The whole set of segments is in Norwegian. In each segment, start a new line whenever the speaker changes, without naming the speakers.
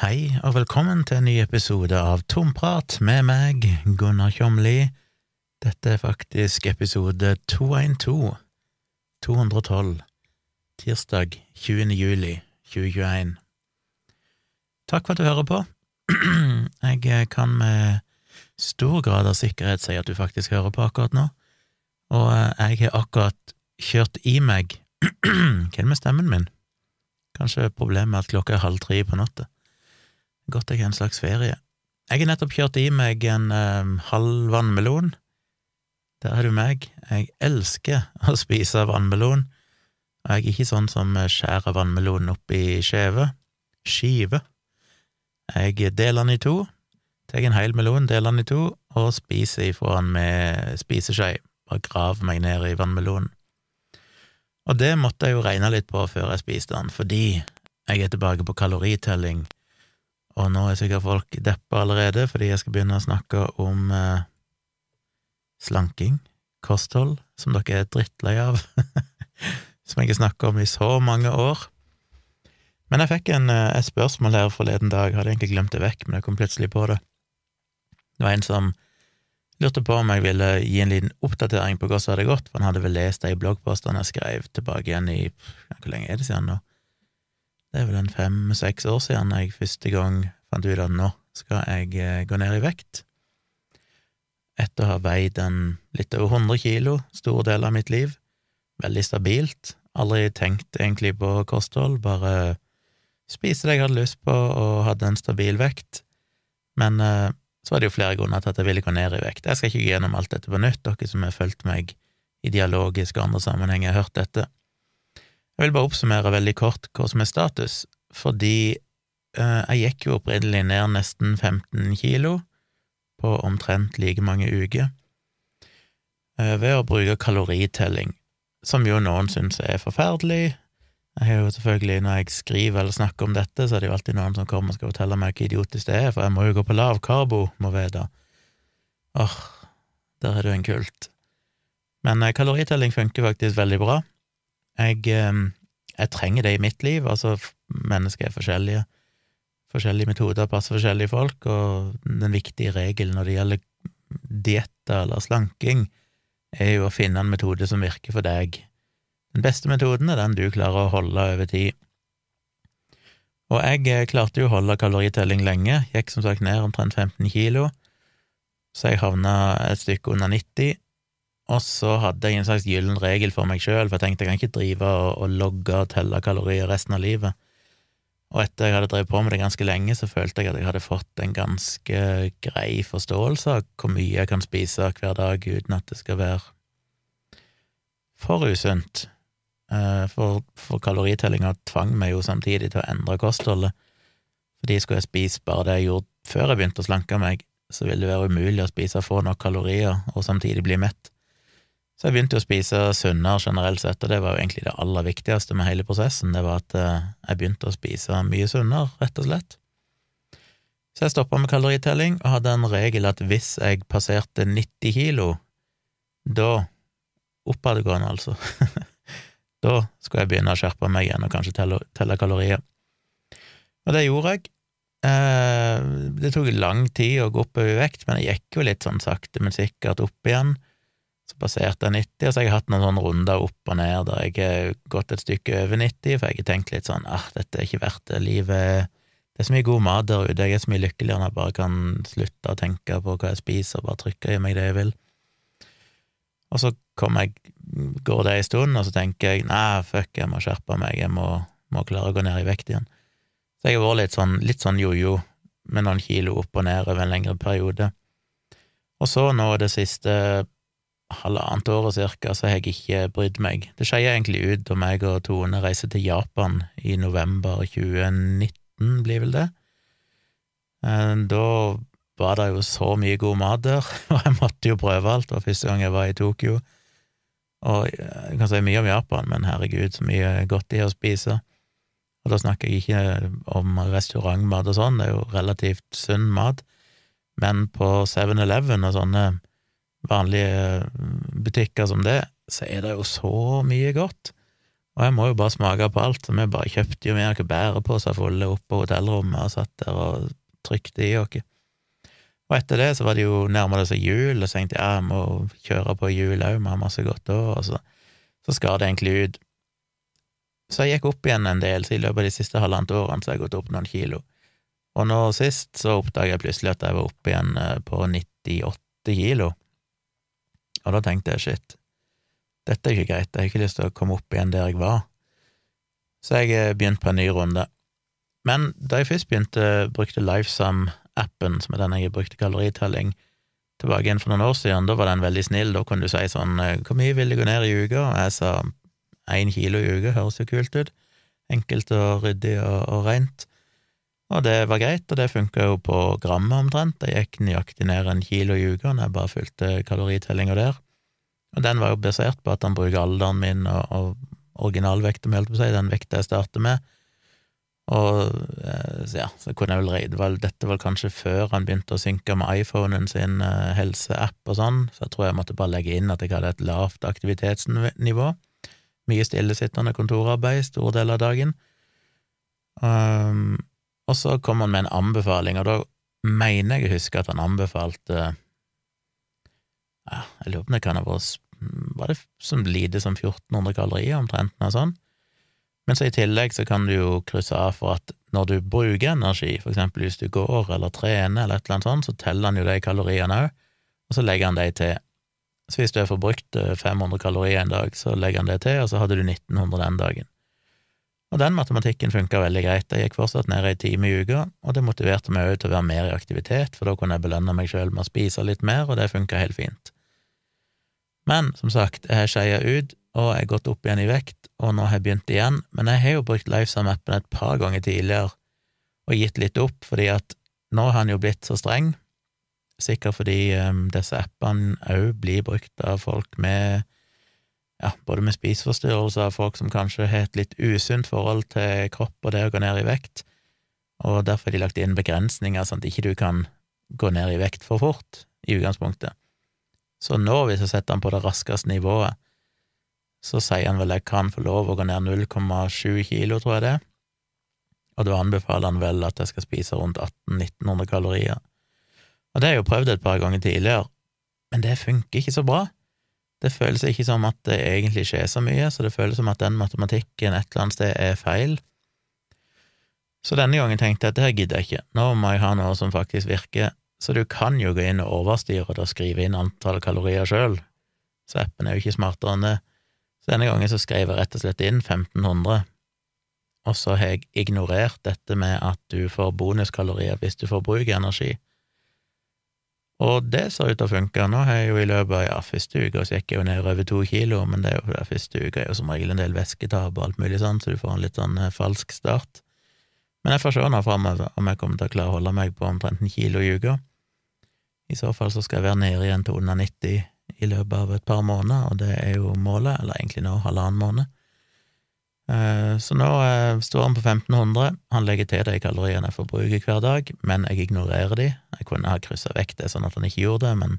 Hei, og velkommen til en ny episode av Tomprat med meg, Gunnar Kjomli. Dette er faktisk episode 212, 212, tirsdag 20. juli 2021. Takk for at du hører på. Jeg kan med stor grad av sikkerhet si at du faktisk hører på akkurat nå, og jeg har akkurat kjørt i meg Hva er det med stemmen min? Kanskje problemet med at klokka er halv tre på natta. Godt jeg har en slags ferie. Jeg har nettopp kjørt i meg en um, halv vannmelon. Der er du meg. Jeg elsker å spise vannmelon, og jeg er ikke sånn som skjærer vannmelonen opp i skjeve, skive. Jeg deler den i to, tar en hel melon, deler den i to, og spiser ifra den med spiseskje. Bare graver meg ned i vannmelonen. Og det måtte jeg jo regne litt på før jeg spiste den, fordi jeg er tilbake på kaloritelling, og nå er sikkert folk deppa allerede fordi jeg skal begynne å snakke om eh, slanking, kosthold, som dere er drittlei av, som jeg har snakka om i så mange år. Men jeg fikk en, eh, et spørsmål her forleden dag, hadde egentlig glemt det vekk, men jeg kom plutselig på det. Det var en som lurte på om jeg ville gi en liten oppdatering på hvordan det hadde gått, for han hadde vel lest de bloggpostene jeg skrev tilbake igjen i Hvor lenge er det siden nå? Det er vel en fem-seks år siden jeg første gang fant ut at nå skal jeg eh, gå ned i vekt. Etter å ha veid en litt over 100 kilo store deler av mitt liv. Veldig stabilt. Aldri tenkt egentlig på kosthold, bare spise det jeg hadde lyst på og hadde en stabil vekt. Men eh, så var det jo flere grunner til at jeg ville gå ned i vekt. Jeg skal ikke gå gjennom alt dette på nytt, dere som har fulgt meg i dialogisk og andre sammenhenger, har hørt dette. Jeg vil bare oppsummere veldig kort hva som er status, fordi eh, jeg gikk jo opprinnelig ned nesten 15 kilo på omtrent like mange uker eh, ved å bruke kaloritelling, som jo noen syns er forferdelig, jeg har jo selvfølgelig, når jeg skriver eller snakker om dette, så er det jo alltid noen som kommer og skal fortelle meg hvor idiotisk det er, for jeg må jo gå på lav karbo, må vite. Åh, der er jo en kult. Men eh, kaloritelling funker faktisk veldig bra. Jeg, eh, jeg trenger det i mitt liv, altså mennesker er forskjellige. Forskjellige metoder passer forskjellige folk, og den viktige regelen når det gjelder dietter eller slanking, er jo å finne en metode som virker for deg den beste metoden er den du klarer å holde over tid. Og jeg eh, klarte jo å holde kaloritelling lenge, gikk som sagt ned omtrent 15 kilo, så jeg havna et stykke under 90, og så hadde jeg en slags gyllen regel for meg sjøl, for jeg tenkte jeg kan ikke drive og, og logge og telle kalorier resten av livet. Og etter jeg hadde drevet på med det ganske lenge, så følte jeg at jeg hadde fått en ganske grei forståelse av hvor mye jeg kan spise hver dag uten at det skal være for usunt. Eh, for, for kaloritellinga tvang meg jo samtidig til å endre kostholdet, fordi skulle jeg spise bare det jeg gjorde før jeg begynte å slanke meg, så ville det være umulig å spise få nok kalorier og samtidig bli mett. Så jeg begynte å spise sunnere generelt sett, og det var jo egentlig det aller viktigste med hele prosessen, det var at eh, jeg begynte å spise mye sunnere, rett og slett. Så jeg stoppa med kaloritelling og hadde en regel at hvis jeg passerte 90 kilo, da oppadgående, altså, Da skulle jeg begynne å skjerpe meg igjen og kanskje telle, telle kalorier. Og det gjorde jeg. Eh, det tok lang tid å gå opp i vekt, men jeg gikk jo litt sånn sakte, men sikkert opp igjen. Passerte jeg 90, og så har jeg hatt noen sånne runder opp og ned der jeg har gått et stykke over 90, for jeg har tenkt litt sånn ah, dette er ikke verdt det, livet Det er så mye god mat der ute, jeg er så mye lykkeligere når jeg bare kan slutte å tenke på hva jeg spiser, og bare trykke i meg det jeg vil. Og så jeg går det ei stund, og så tenker jeg nei, fuck, jeg må skjerpe meg, jeg må, må, klare å gå ned i vekt igjen. Så jeg har vært litt sånn, litt sånn jojo, med noen kilo opp og ned over en lengre periode. Og så nå det siste halvannet året cirka, så har jeg ikke brydd meg. Det skeier egentlig ut da meg og Tone reiser til Japan i november 2019, blir vel det. Eh, da var det jo så mye god mat der, og jeg måtte jo prøve alt. Det var første gang jeg var i Tokyo. Og jeg kan si mye om Japan, men herregud, så mye godt de har å spise. Og da snakker jeg ikke om restaurantmat og sånn, det er jo relativt sunn mat, men på 7-Eleven og sånne vanlige butikker som det, så er det jo så mye godt. Og jeg må jo bare smake på alt, så vi bare kjøpte jo med oss bæreposer fulle opp på hotellrommet og satt der og trykte i oss. Og etter det så var det jo nærmere seg jul, og så tenkte jeg ja, jeg må kjøre på jul òg, vi har masse godt òg, og så, så skar det egentlig ut. Så jeg gikk opp igjen en del, så i løpet av de siste halvannet årene så har jeg gått opp noen kilo. Og nå sist så oppdaga jeg plutselig at jeg var oppe igjen eh, på 98 kilo, og da tenkte jeg shit, dette er ikke greit, jeg har ikke lyst til å komme opp igjen der jeg var. Så jeg eh, begynte på en ny runde. Men da jeg først begynte, brukte Lifesum appen, som er den jeg brukte kaloritelling, tilbake igjen for noen år siden, da var den veldig snill. Da kunne du si sånn eh, Hvor mye vil det gå ned i uka? Og jeg sa én kilo i uka, høres jo kult ut. Enkelt og ryddig og, og rent. Og det var greit, og det funka jo på grammet omtrent. Jeg gikk nøyaktig ned en kilo i uka når jeg bare fulgte kaloritellinga der. Og den var jo basert på at han bruker alderen min og, og originalvekta, jeg holdt på å si, den vekta jeg starter med, og eh, ja, så kunne jeg vel reide vel, Dette var kanskje før han begynte å synke med iPhonen sin uh, helseapp og sånn, så jeg tror jeg måtte bare legge inn at jeg hadde et lavt aktivitetsnivå. Mye stillesittende kontorarbeid store deler av dagen. Um, og så kom han med en anbefaling, og da mener jeg å huske at han anbefalte ja, Jeg lurer på om det kan ha vært Var det som lite som 1400 kalorier, omtrent, noe sånt? Men så i tillegg så kan du jo krysse av for at når du bruker energi, for eksempel hvis du går eller trener eller et eller annet sånt, så teller han jo de kaloriene òg, og så legger han de til. Så hvis du har forbrukt 500 eh, kalorier en dag, så legger han det til, og så hadde du 1900 den dagen. Og den matematikken funka veldig greit, jeg gikk fortsatt ned i time i uka, og det motiverte meg òg til å være mer i aktivitet, for da kunne jeg belønne meg sjøl med å spise litt mer, og det funka helt fint. Men som sagt, jeg har skeia ut, og jeg har gått opp igjen i vekt, og nå har jeg begynt igjen, men jeg har jo brukt Lifesum-appen et par ganger tidligere og gitt litt opp, fordi at nå har han jo blitt så streng, sikkert fordi um, disse appene òg blir brukt av folk med ja, både med spiseforstyrrelser, folk som kanskje har et litt usunt forhold til kropp og det å gå ned i vekt, og derfor har de lagt inn begrensninger sånn at ikke du kan gå ned i vekt for fort, i utgangspunktet. Så nå, hvis jeg setter han på det raskeste nivået, så sier han vel jeg kan få lov å gå ned 0,7 kilo, tror jeg det, og da anbefaler han vel at jeg skal spise rundt 1800-1900 kalorier. Og det har jeg jo prøvd et par ganger tidligere, men det funker ikke så bra. Det føles ikke som at det egentlig skjer så mye, så det føles som at den matematikken et eller annet sted er feil. Så denne gangen tenkte jeg at det her gidder jeg ikke, nå må jeg ha noe som faktisk virker, så du kan jo gå inn og overstyre det og skrive inn antall kalorier sjøl, så appen er jo ikke smartere enn det. Så denne gangen så skrev jeg rett og slett inn 1500, og så har jeg ignorert dette med at du får bonuskalorier hvis du forbruker energi. Og det ser ut til å funke. Nå har jeg jo i løpet av ja, første uka så gikk jeg jo ned over to kilo, men det er jo fordi første uka er jo som regel en del væsketap og alt mulig sånn, så du får en litt sånn eh, falsk start. Men jeg får se nå framover om jeg kommer til å klare å holde meg på omtrent en kilo i uka. I så fall så skal jeg være nede igjen til under 90 i løpet av et par måneder, og det er jo målet, eller egentlig nå halvannen måned. Eh, så nå eh, står han på 1500. Han legger til de kaloriene jeg forbruker hver dag, men jeg ignorerer de. Jeg kunne ha kryssa vekk det sånn at han ikke gjorde det, men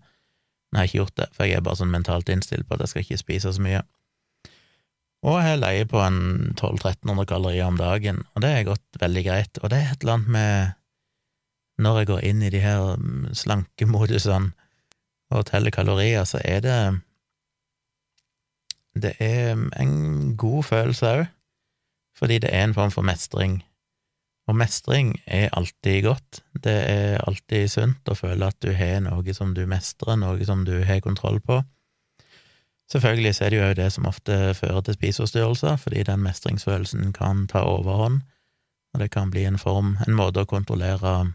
jeg har ikke gjort det, for jeg er bare sånn mentalt innstilt på at jeg skal ikke spise så mye. Og jeg leier på en 1200-1300 kalorier om dagen, og det har gått veldig greit. Og det er et eller annet med når jeg går inn i de her mm, slankemodusene, og teller kalorier, så er det Det er en god følelse òg, fordi det er en form for mestring. Og mestring er alltid godt. Det er alltid sunt å føle at du har noe som du mestrer, noe som du har kontroll på. Selvfølgelig er det jo det som ofte fører til spiseforstyrrelser, fordi den mestringsfølelsen kan ta overhånd, og det kan bli en form, en måte å kontrollere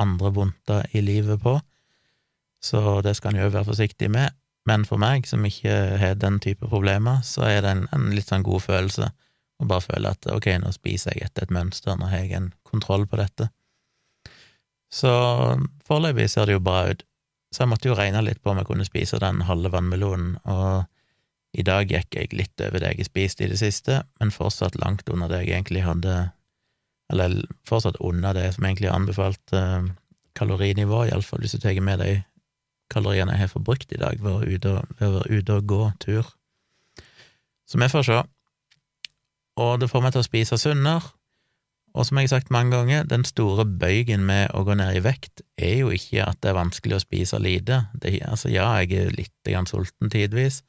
andre vondter i livet på så det skal en jo være forsiktig med. Men for meg, som ikke har den type problemer, så er det en, en litt sånn god følelse å bare føle at ok, nå spiser jeg etter et mønster, nå har jeg en kontroll på dette. Så foreløpig ser det jo bra ut. Så jeg måtte jo regne litt på om jeg kunne spise den halve vannmelonen, og i dag gikk jeg litt over det jeg har spist i det siste, men fortsatt langt under det jeg egentlig hadde Eller fortsatt under det som egentlig er anbefalt eh, kalorinivå, iallfall hvis du tar med de kaloriene jeg har forbrukt i dag ved å være og, ute og gå tur. Så vi får se. Og det får meg til å spise sunnere. Og som jeg har sagt mange ganger, den store bøygen med å gå ned i vekt er jo ikke at det er vanskelig å spise lite. Det, altså, ja, jeg er litt grann sulten tidvis,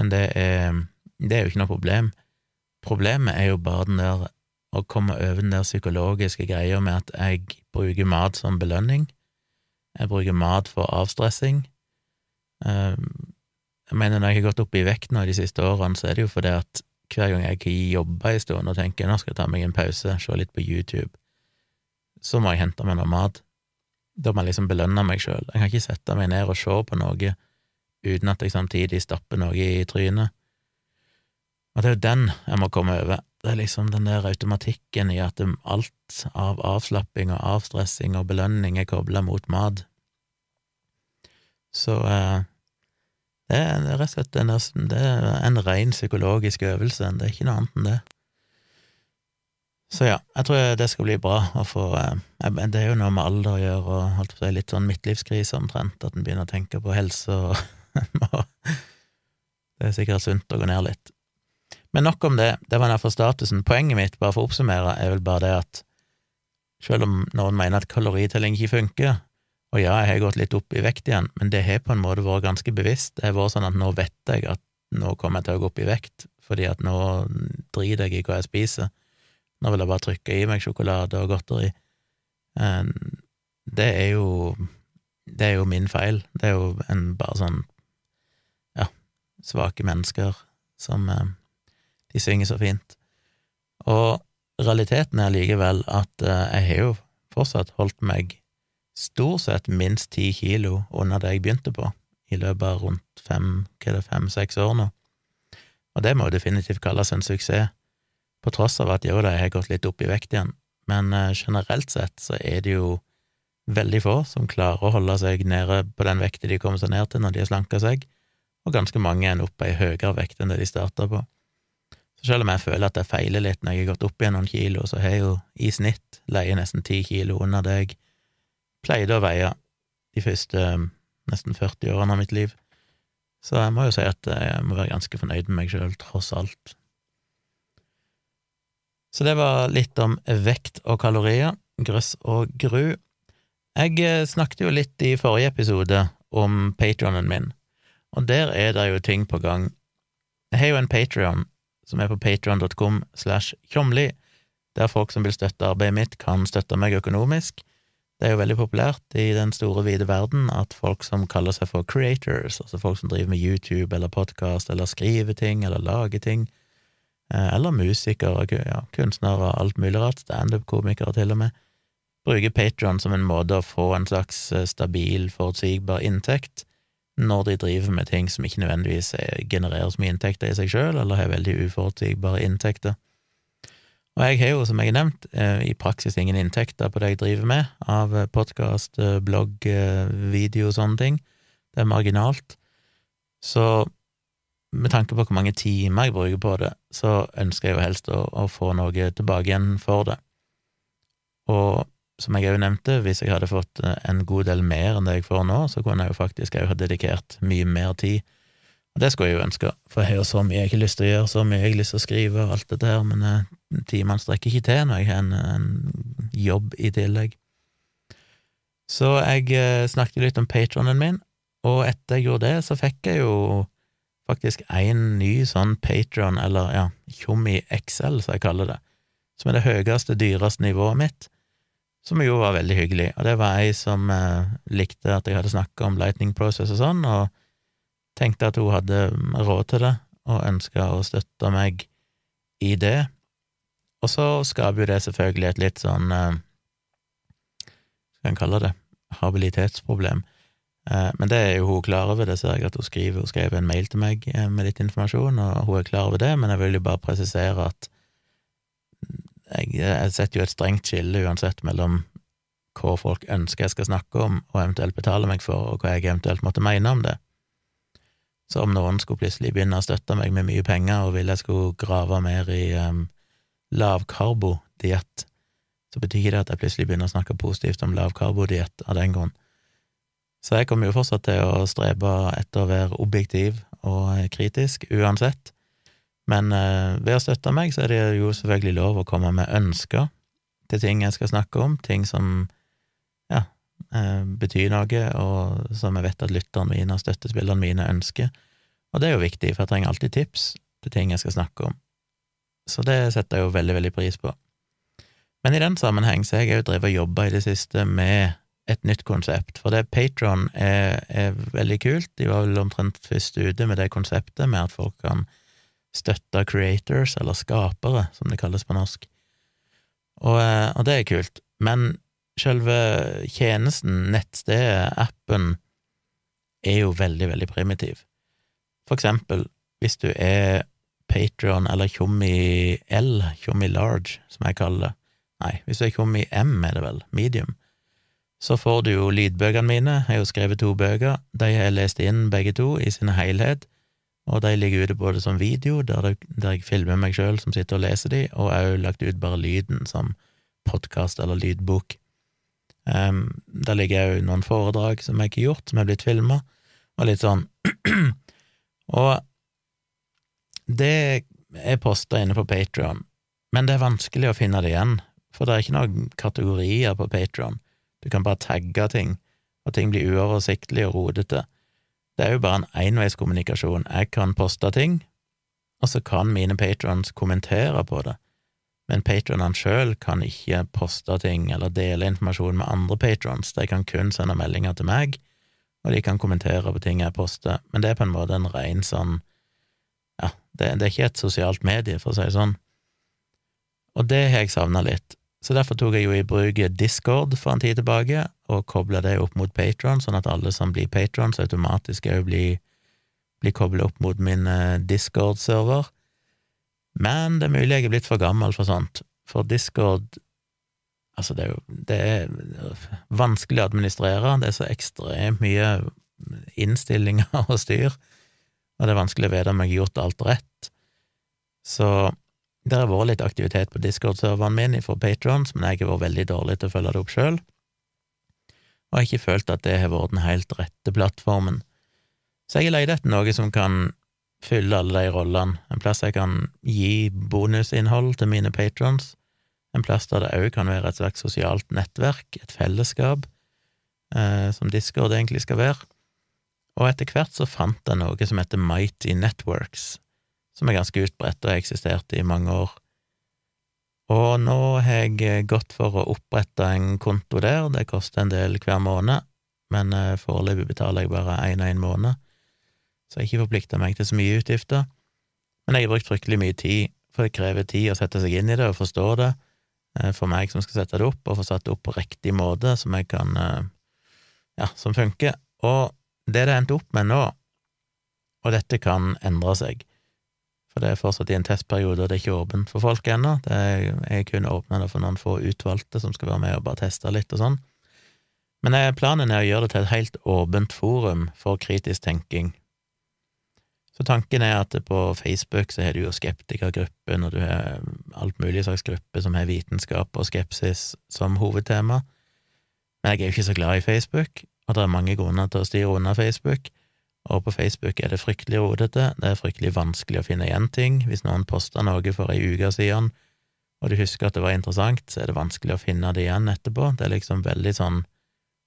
men det er, det er jo ikke noe problem. Problemet er jo bare den der å komme over den der psykologiske greia med at jeg bruker mat som belønning. Jeg bruker mat for avstressing. Ehm, jeg mener, når jeg har gått opp i vekt nå de siste årene, så er det jo fordi at hver gang jeg ikke jobber en stund og tenker nå skal jeg ta meg en pause, se litt på YouTube, så må jeg hente meg noe mat. Da må jeg liksom belønne meg sjøl. Jeg kan ikke sette meg ned og se på noe uten at jeg samtidig stapper noe i trynet. Og det er jo den jeg må komme over. Det er liksom den der automatikken i at alt av avslapping og avstressing og belønning er kobla mot mat. Så eh, det er rett og slett en, det er en ren psykologisk øvelse, det er ikke noe annet enn det. Så ja, jeg tror det skal bli bra å få eh, Det er jo noe med alder å gjøre, og holdt på å litt sånn midtlivskrise omtrent, at en begynner å tenke på helse og Det er sikkert sunt å gå ned litt. Men nok om det, det var derfor statusen. Poenget mitt, bare for å oppsummere, er vel bare det at selv om noen mener at kaloritelling ikke funker, og ja, jeg har gått litt opp i vekt igjen, men det har på en måte vært ganske bevisst. Det har vært sånn at nå vet jeg at nå kommer jeg til å gå opp i vekt, fordi at nå driter jeg i hva jeg spiser. Nå vil jeg bare trykke i meg sjokolade og godteri. Det er jo Det er jo min feil. Det er jo en bare sånn Ja, svake mennesker som eh, De synger så fint. Og realiteten er likevel at eh, jeg har jo fortsatt holdt meg stort sett minst ti kilo under det jeg begynte på, i løpet av rundt fem, hva er det, fem-seks år nå. Og det må jo definitivt kalles en suksess, på tross av at jo da, jeg har gått litt opp i vekt igjen, men uh, generelt sett så er det jo veldig få som klarer å holde seg nede på den vekta de kommer seg ned til når de har slanka seg, og ganske mange ender opp på ei høyere vekt enn det de starta på. Så selv om jeg føler at jeg feiler litt når jeg har gått opp igjen noen kilo, så har jeg jo i snitt leie nesten ti kilo under det jeg pleide å veie de første um, nesten 40 årene av mitt liv. Så jeg må jo si at jeg må være ganske fornøyd med meg sjøl, tross alt. Så det var litt om vekt og kalorier, grøss og gru. Jeg eh, snakket jo litt i forrige episode om patronen min, og der er det jo ting på gang. Jeg har jo en patrion som er på patron.com slash tjomli, der folk som vil støtte arbeidet mitt, kan støtte meg økonomisk. Det er jo veldig populært i den store, vide verden at folk som kaller seg for creators, altså folk som driver med YouTube eller podkast eller skriver ting eller lager ting, eh, eller musikere, ja, kunstnere og alt mulig rart, standup-komikere til og med, bruker Patron som en måte å få en slags eh, stabil, forutsigbar inntekt når de driver med ting som ikke nødvendigvis genererer så mye inntekter i seg sjøl, eller har veldig uforutsigbare inntekter. Og jeg har jo, som jeg har nevnt, eh, i praksis ingen inntekter på det jeg driver med, av eh, podkast, eh, blogg, video og sånne ting. Det er marginalt. Så med tanke på hvor mange timer jeg bruker på det, så ønsker jeg jo helst å, å få noe tilbake igjen for det. Og som jeg òg nevnte, hvis jeg hadde fått en god del mer enn det jeg får nå, så kunne jeg jo faktisk òg ha dedikert mye mer tid. Og det skulle jeg jo ønske, for jeg har så mye jeg har lyst til å gjøre, så mye jeg har lyst til å skrive og alt dette her, men timene strekker ikke til når jeg har en, en, jobb i tillegg. Så jeg eh, snakket litt om patronen min, og etter jeg gjorde det, så fikk jeg jo faktisk en ny sånn patron, eller ja, Tjommi XL, som jeg kaller det, som er det høyeste, dyreste nivået mitt, som jo var veldig hyggelig. Og det var ei som eh, likte at jeg hadde snakka om Lightning Process og sånn, og tenkte at hun hadde råd til det, og ønska å støtte meg i det. Og så skaper jo det selvfølgelig et litt sånn Hva Skal en kalle det habilitetsproblem. Eh, men det er jo hun klar over, det ser jeg at hun skriver. Hun skrev en mail til meg eh, med litt informasjon, og hun er klar over det, men jeg vil jo bare presisere at jeg setter jo et strengt skille uansett mellom hva folk ønsker jeg skal snakke om, og eventuelt betale meg for, og hva jeg eventuelt måtte mene om det. Så om noen skulle plutselig begynne å støtte meg med mye penger og ville jeg skulle grave mer i um, lavkarbodiett, så betyr det at jeg plutselig begynner å snakke positivt om lavkarbodiett av den grunn. Så jeg kommer jo fortsatt til å strebe etter å være objektiv og kritisk, uansett, Men uh, ved å støtte meg, så er det jo selvfølgelig lov å komme med ønsker til ting jeg skal snakke om, ting som eh, betyr noe, og som jeg vet at lytterne mine og støttespillerne mine ønsker. Og det er jo viktig, for jeg trenger alltid tips til ting jeg skal snakke om. Så det setter jeg jo veldig, veldig pris på. Men i den sammenheng så har jeg òg drevet og jobba i det siste med et nytt konsept, for det Patron er, er veldig kult. De var vel omtrent først ute med det konseptet med at folk kan støtte creators, eller skapere, som det kalles på norsk. Og, eh, og det er kult. Men selve tjenesten, nettstedet, appen, er jo veldig, veldig primitiv. For eksempel, hvis du er Patrion eller Tjommi L, Tjommi Large, som jeg kaller det, nei, hvis du er Tjommi M, er det vel, medium, så får du jo lydbøkene mine, jeg har jo skrevet to bøker, de har jeg lest inn begge to i sin helhet, og de ligger ute både som video, der, jeg filmer meg sjøl som sitter og leser de, og jo lagt ut bare lyden som podkast eller lydbok. Um, der ligger òg noen foredrag som jeg ikke har gjort, som er blitt filma, og litt sånn. og det er posta inne på Patrion, men det er vanskelig å finne det igjen, for det er ikke noen kategorier på Patrion. Du kan bare tagge ting, og ting blir uoversiktlig og rodete. Det er jo bare en enveiskommunikasjon. Jeg kan poste ting, og så kan mine patrons kommentere på det, men patronene sjøl kan ikke poste ting eller dele informasjon med andre patrons, de kan kun sende meldinger til meg, og de kan kommentere på ting jeg poster, men det er på en måte en ren sånn ja, det, det er ikke et sosialt medie, for å si det sånn. Og det har jeg savna litt, så derfor tok jeg jo i bruk Discord for en tid tilbake, og kobla det opp mot Patron, sånn at alle som blir patrons, automatisk òg blir, blir kobla opp mot min eh, Discord-server. Men det er mulig jeg er blitt for gammel for sånt, for Discord Altså, det er jo det er vanskelig å administrere, det er så ekstremt mye innstillinger og styr, og det er vanskelig å vite om jeg har gjort alt rett. Så det har vært litt aktivitet på Discord-serveren min fra Patrons, men jeg har vært veldig dårlig til å følge det opp sjøl, og jeg har ikke følt at det har vært den helt rette plattformen. Så jeg har leid etter noe som kan fylle alle de rollene, en plass jeg kan gi bonusinnhold til mine patrons, en plass der det òg kan være et slags sosialt nettverk, et fellesskap, eh, som Discord egentlig skal være. Og etter hvert så fant jeg noe som heter Mighty Networks, som er ganske utbredt og har eksistert i mange år. Og nå har jeg gått for å opprette en konto der, det koster en del hver måned, men eh, foreløpig betaler jeg bare én og én måned, så jeg har ikke forplikta meg til så mye utgifter. Men jeg har brukt fryktelig mye tid, for det krever tid å sette seg inn i det og forstå det, eh, for meg som skal sette det opp, og få satt det opp på riktig måte, som jeg kan eh, ja, som funker. Og det det endte opp med nå, og dette kan endre seg, for det er fortsatt i en testperiode, og det er ikke åpent for folk ennå. Jeg kun åpna det for noen få utvalgte som skal være med og bare teste litt og sånn. Men planen er å gjøre det til et helt åpent forum for kritisk tenking. Så tanken er at på Facebook så har du jo skeptikergruppen, og du har alt mulig slags grupper som har vitenskap og skepsis som hovedtema. Men jeg er jo ikke så glad i Facebook, og det er mange grunner til å styre unna Facebook og på Facebook er det fryktelig rodete, det er fryktelig vanskelig å finne igjen ting. Hvis noen poster noe for ei uke siden, og du husker at det var interessant, så er det vanskelig å finne det igjen etterpå. Det er liksom veldig sånn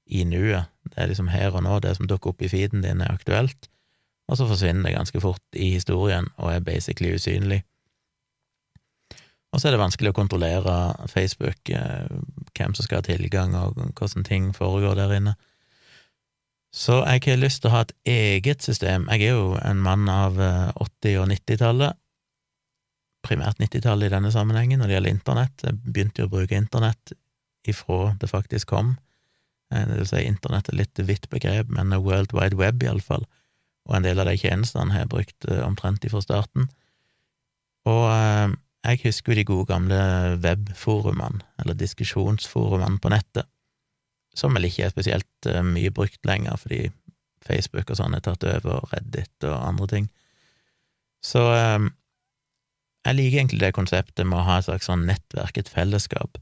i nuet. Det er liksom her og nå, det som dukker opp i feeden din, er aktuelt, og så forsvinner det ganske fort i historien og er basically usynlig. Og så er det vanskelig å kontrollere Facebook, eh, hvem som skal ha tilgang, og hvordan ting foregår der inne. Så jeg har lyst til å ha et eget system. Jeg er jo en mann av 80- eh, og 90-tallet, primært 90-tallet i denne sammenhengen når det gjelder internett. Jeg begynte jo å bruke internett ifra det faktisk kom. Eh, det vil si, internett er litt vidt begrep, men World Wide Web, iallfall, og en del av de tjenestene har jeg brukt eh, omtrent ifra starten. Og jeg husker jo de gode gamle webforumene, eller diskusjonsforumene på nettet som vel ikke er spesielt uh, mye brukt lenger, fordi Facebook og sånn er tatt over, og Reddit og andre ting. Så jeg liker egentlig det konseptet med å ha et slags sånn nettverk, et fellesskap.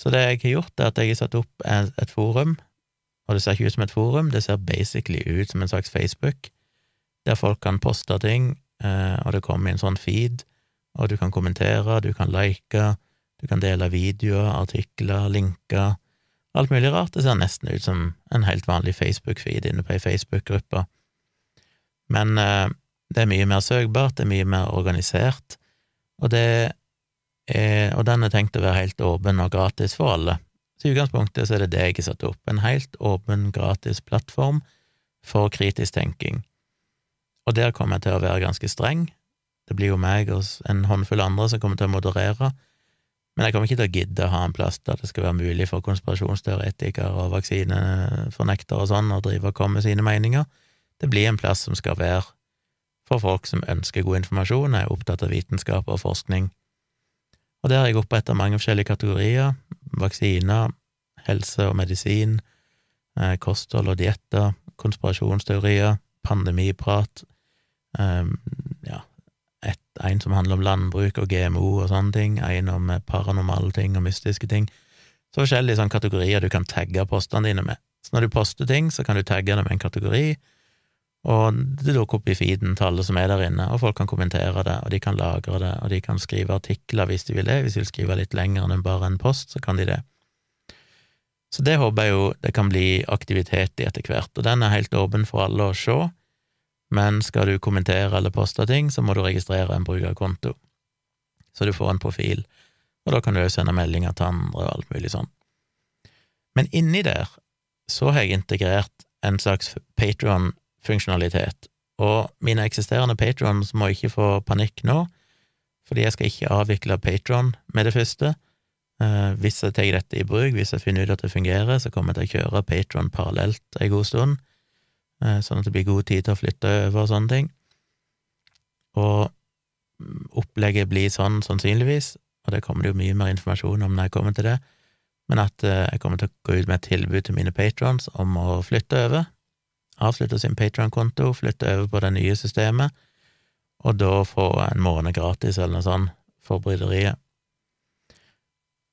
Så det jeg har gjort, er at jeg har satt opp et forum, og det ser ikke ut som et forum, det ser basically ut som en slags Facebook, der folk kan poste ting, eh, og det kommer i en sånn feed, og du kan kommentere, du kan like, du kan dele videoer, artikler, linker, alt mulig rart. Det ser nesten ut som en helt vanlig Facebook-feed inne på ei Facebook-gruppe. Men eh, det er mye mer søkbart, det er mye mer organisert, og, det er, og den er tenkt å være helt åpen og gratis for alle. Så i utgangspunktet så er det det jeg har satt opp, en helt åpen, gratis plattform for kritisk tenking. Og der kommer jeg til å være ganske streng. Det blir jo meg og en håndfull andre som kommer til å moderere, men jeg kommer ikke til å gidde å ha en plass der det skal være mulig for konspirasjonsteoretikere og vaksinefornektere og sånn å drive og komme med sine meninger. Det blir en plass som skal være for folk som ønsker god informasjon, er opptatt av vitenskap og forskning. Og der har jeg oppretta mange forskjellige kategorier, vaksiner, helse og medisin, eh, kosthold og dietter, konspirasjonsteorier, pandemiprat, um, ja, et, en som handler om landbruk og GMO og sånne ting, en om paranormale ting og mystiske ting. Så forskjellige sånne kategorier du kan tagge postene dine med. Så når du poster ting, så kan du tagge det med en kategori, og det dukker opp i feeden til alle som er der inne, og folk kan kommentere det, og de kan lagre det, og de kan skrive artikler hvis de vil det. Hvis de vil skrive litt lenger enn bare en post, så kan de det. Så det håper jeg jo det kan bli aktivitet i etter hvert, og den er helt åpen for alle å se, men skal du kommentere eller poste ting, så må du registrere en brukerkonto, så du får en profil, og da kan du jo sende meldinger til andre og alt mulig sånn. Men inni der så har jeg integrert en slags Patron-funksjonalitet, og mine eksisterende patrons må ikke få panikk nå, fordi jeg skal ikke avvikle Patron med det første. Eh, hvis jeg tar dette i bruk, hvis jeg finner ut at det fungerer, så kommer jeg til å kjøre Patron parallelt en god stund, Eh, sånn at det blir god tid til å flytte over og sånne ting. Og opplegget blir sånn sannsynligvis, og det kommer det jo mye mer informasjon om når jeg kommer til det, men at eh, jeg kommer til å gå ut med et tilbud til mine patrons om å flytte over, avslutte sin patron-konto, flytte over på det nye systemet, og da få en måned gratis eller noe sånt for bryderiet.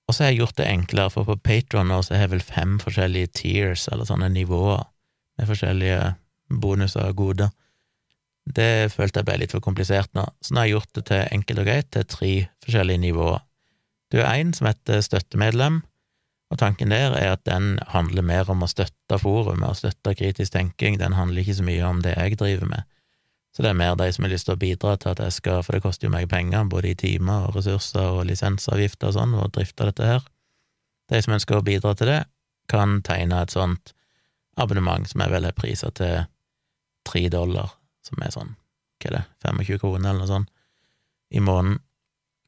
Og så har jeg gjort det enklere, for på Patron nå så har jeg vel fem forskjellige tiers, eller sånne nivåer, med forskjellige bonuser og goder. Det følte jeg ble litt for komplisert nå, så nå har jeg gjort det til enkelt og greit til tre forskjellige nivåer. Du er en som heter støttemedlem, og tanken der er at den handler mer om å støtte forumet og støtte kritisk tenking, den handler ikke så mye om det jeg driver med. Så det er mer de som har lyst til å bidra til at jeg skal, for det koster jo meg penger, både i timer og ressurser og lisensavgifter og sånn, å drifte dette her. De som ønsker å bidra til det, kan tegne et sånt abonnement som er vel er prisa til tre dollar, som er sånn, hva er det, 25 kroner eller noe sånt, i måneden.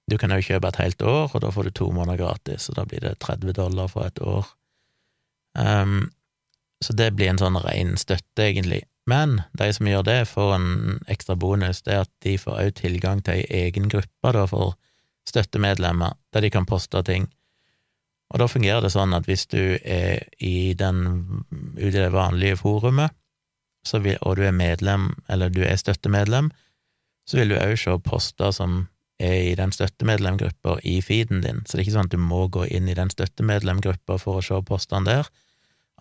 Du kan jo kjøpe et helt år, og da får du to måneder gratis, og da blir det 30 dollar for et år. Um, så det blir en sånn ren støtte, egentlig. Men de som gjør det, får en ekstra bonus, det er at de får òg tilgang til ei egen gruppe da, for støttemedlemmer, der de kan poste ting. Og da fungerer det sånn at hvis du er i den, ute i det vanlige forumet, vil, og du er medlem, eller du er støttemedlem, så vil du òg se poster som er i den støttemedlemgruppa i feeden din, så det er ikke sånn at du må gå inn i den støttemedlemgruppa for å se postene der.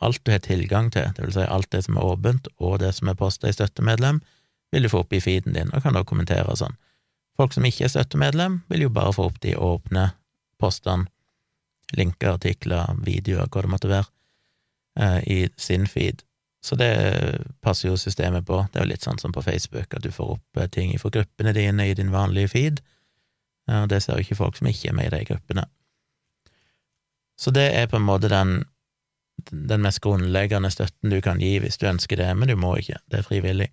Alt du har tilgang til, det vil si alt det som er åpent, og det som er posta i støttemedlem, vil du få opp i feeden din, og kan da kommentere sånn. Folk som ikke er støttemedlem, vil jo bare få opp de åpne postene linker, artikler, videoer, hva det måtte være, eh, i sin feed. Så det passer jo systemet på. Det er jo litt sånn som på Facebook, at du får opp eh, ting fra gruppene dine i din vanlige feed, og det ser jo ikke folk som ikke er med i de gruppene. Så det er på en måte den, den mest grunnleggende støtten du kan gi hvis du ønsker det, men du må ikke, det er frivillig.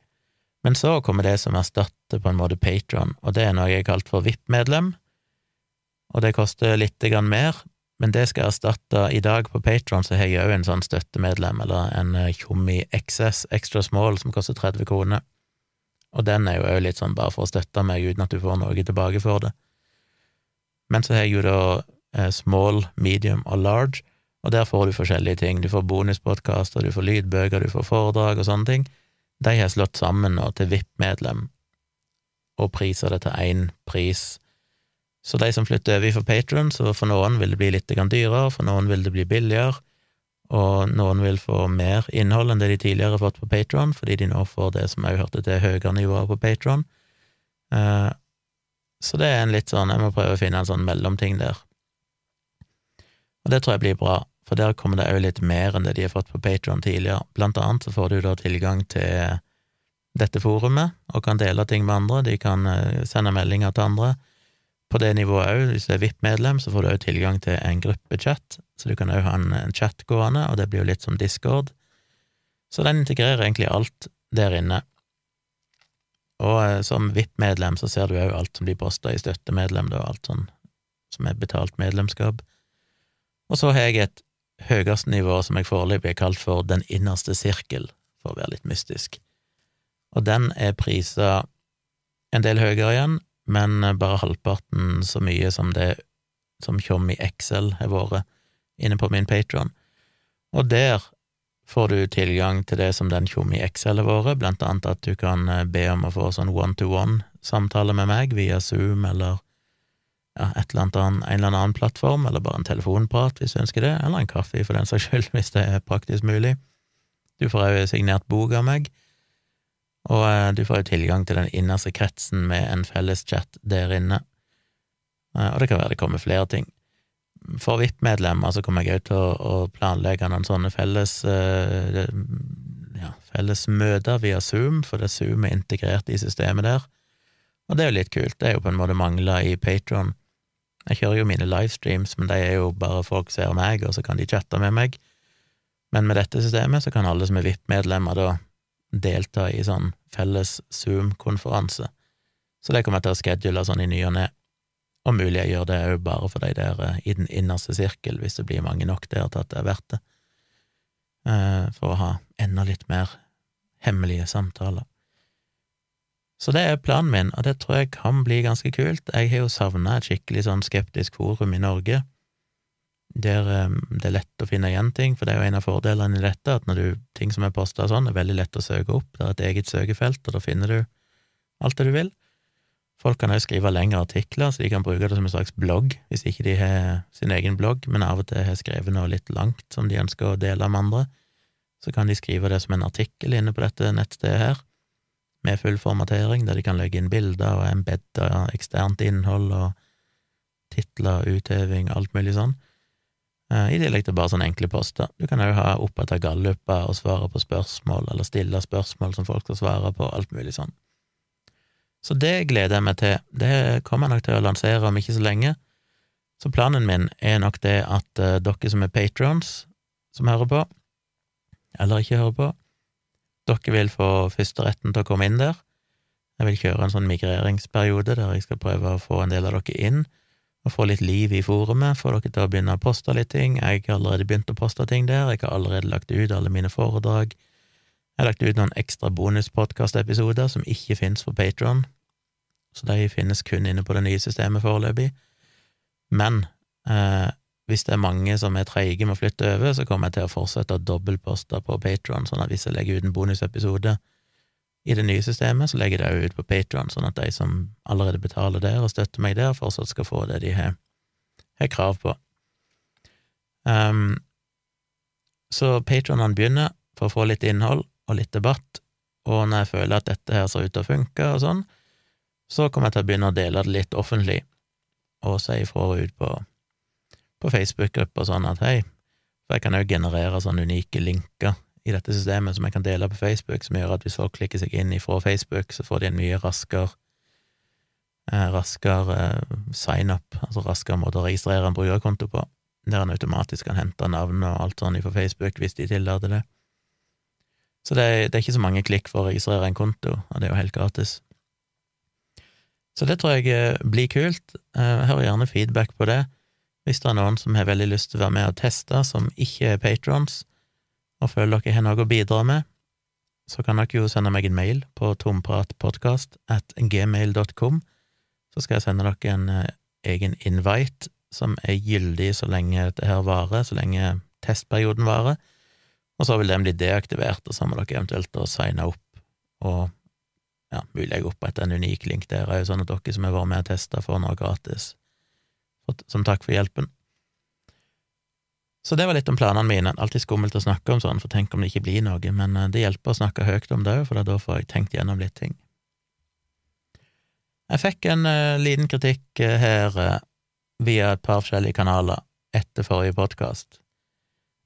Men så kommer det som erstatter på en måte Patron, og det er noe jeg har kalt for VIP-medlem, og det koster litt mer, men det skal erstatte I dag på Patron så har jeg òg en sånn støttemedlem, eller en eh, Tjommi XS Extra Small, som koster 30 kroner. Og den er jo òg litt sånn bare for å støtte meg, uten at du får noe tilbake for det. Men så har jeg jo da eh, small, medium og large, og der får du forskjellige ting. Du får bonuspodkaster, du får lydbøker, du får foredrag og sånne ting. De har slått sammen nå til VIP-medlem, og priser det til én pris så de som flytter over for Patron, så for noen vil det bli litt dyrere, for noen vil det bli billigere, og noen vil få mer innhold enn det de tidligere har fått på Patron, fordi de nå får det som òg hørte til høyere nivåer på Patron. Så det er en litt sånn Jeg må prøve å finne en sånn mellomting der. Og det tror jeg blir bra, for der kommer det òg litt mer enn det de har fått på Patron tidligere. Blant annet så får du da tilgang til dette forumet og kan dele ting med andre. De kan eh, sende meldinger til andre. På det nivået òg, hvis du er VIP-medlem, så får du òg tilgang til en gruppechat, så du kan òg ha en, en chat gående, og det blir jo litt som Discord. Så den integrerer egentlig alt der inne. Og eh, som VIP-medlem så ser du òg alt som blir posta i støttemedlem, da, alt sånn som er betalt medlemskap. Og så har jeg et høyeste nivå som jeg foreløpig har kalt for Den innerste sirkel, for å være litt mystisk. Og den er prisa en del høyere igjen, men bare halvparten så mye som det som Tjom i Excel har vært inne på min Patron. Og der får du tilgang til det som den tjom i Excel har vært, blant annet at du kan eh, be om å få sånn one-to-one-samtale med meg via Zoom eller ja, et eller annet en eller annen plattform, eller bare en telefonprat hvis du ønsker det, eller en kaffe for den saks skyld, hvis det er praktisk mulig. Du får òg signert bok av meg, og eh, du får jo tilgang til den innerste kretsen med en felles chat der inne, eh, og det kan være det kommer flere ting for VIP-medlemmer så kommer jeg òg til å, planlegge noen sånne felles, uh, ja, felles møter via Zoom, for det Zoom er integrert i systemet der. Og det er jo litt kult, det er jo på en måte mangla i Patron. Jeg kjører jo mine livestreams, men de er jo bare folk ser meg, og så kan de chatte med meg. Men med dette systemet så kan alle som er VIP-medlemmer da delta i sånn felles Zoom-konferanse. Så det kommer jeg til å schedule sånn i ny og ne. Og mulig jeg gjør det òg bare for de der eh, i den innerste sirkel, hvis det blir mange nok der til at det er verdt det, eh, for å ha enda litt mer hemmelige samtaler. Så det er planen min, og det tror jeg kan bli ganske kult. Jeg har jo savna et skikkelig sånn skeptisk forum i Norge, der eh, det er lett å finne igjen ting, for det er jo en av fordelene i dette, at når du, ting som er posta sånn, er veldig lett å søke opp, det er et eget søkefelt, og da finner du alt det du vil. Folk kan også skrive lengre artikler, så de kan bruke det som en slags blogg, hvis ikke de har sin egen blogg, men av og til har skrevet noe litt langt som de ønsker å dele med andre. Så kan de skrive det som en artikkel inne på dette nettstedet her, med full formatering, der de kan legge inn bilder og embedde eksternt innhold og titler, utheving, alt mulig sånn. Eh, I tillegg til bare sånne enkle poster. Du kan òg ha oppetter galluper og svare på spørsmål, eller stille spørsmål som folk skal svare på, alt mulig sånn. Så det gleder jeg meg til. Det kommer jeg nok til å lansere om ikke så lenge. Så planen min er nok det at uh, dere som er patrons, som hører på, eller ikke hører på, dere vil få førsteretten til å komme inn der. Jeg vil kjøre en sånn migreringsperiode der jeg skal prøve å få en del av dere inn, og få litt liv i forumet, få dere til å begynne å poste litt ting. Jeg har allerede begynt å poste ting der, jeg har allerede lagt ut alle mine foredrag. Jeg har lagt ut noen ekstra bonuspodkastepisoder som ikke finnes på Patron, så de finnes kun inne på det nye systemet foreløpig. Men eh, hvis det er mange som er treige med å flytte over, så kommer jeg til å fortsette å dobbeltposte på Patron, sånn at hvis jeg legger ut en bonusepisode i det nye systemet, så legger jeg det òg ut på Patron, sånn at de som allerede betaler der og støtter meg der, fortsatt skal få det de har, har krav på. Um, så Patronene begynner for å få litt innhold, og litt debatt, og når jeg føler at dette her ser ut til å funke og sånn, så kommer jeg til å begynne å dele det litt offentlig, og si ifra ut på, på Facebook-grupper sånn at hei, for jeg kan jo generere sånne unike linker i dette systemet som jeg kan dele på Facebook, som gjør at hvis folk klikker seg inn ifra Facebook, så får de en mye raskere eh, raskere eh, sign-up, altså raskere måte å registrere en brukerkonto på, der en automatisk kan hente navn og alt sånt ifra Facebook hvis de tillater det. Så det det er, ikke så mange klikk for å registrere en konto, og det er jo helt gratis. Så det tror jeg eh, blir kult. Eh, gjerne feedback på det. Hvis det er noen som har veldig lyst til å være med og teste, som ikke er patrons, og føler dere har noe å bidra med, så kan dere jo sende meg en mail på tompratpodkast at gmail.com, så skal jeg sende dere en eh, egen invite som er gyldig så lenge dette her varer, så lenge testperioden varer og så vil den bli deaktivert, og så må dere eventuelt da signe opp, og ja, mulig jeg oppretter en unik link der òg, sånn at dere som har vært med og testa, får noe gratis, som takk for hjelpen. Så det var litt om planene mine. Alltid skummelt å snakke om sånn, for tenk om det ikke blir noe, men eh, det hjelper å snakke høyt om det òg, for da får jeg tenkt gjennom litt ting. Jeg fikk en uh, liten kritikk uh, her uh, via et par forskjellige kanaler etter forrige podkast.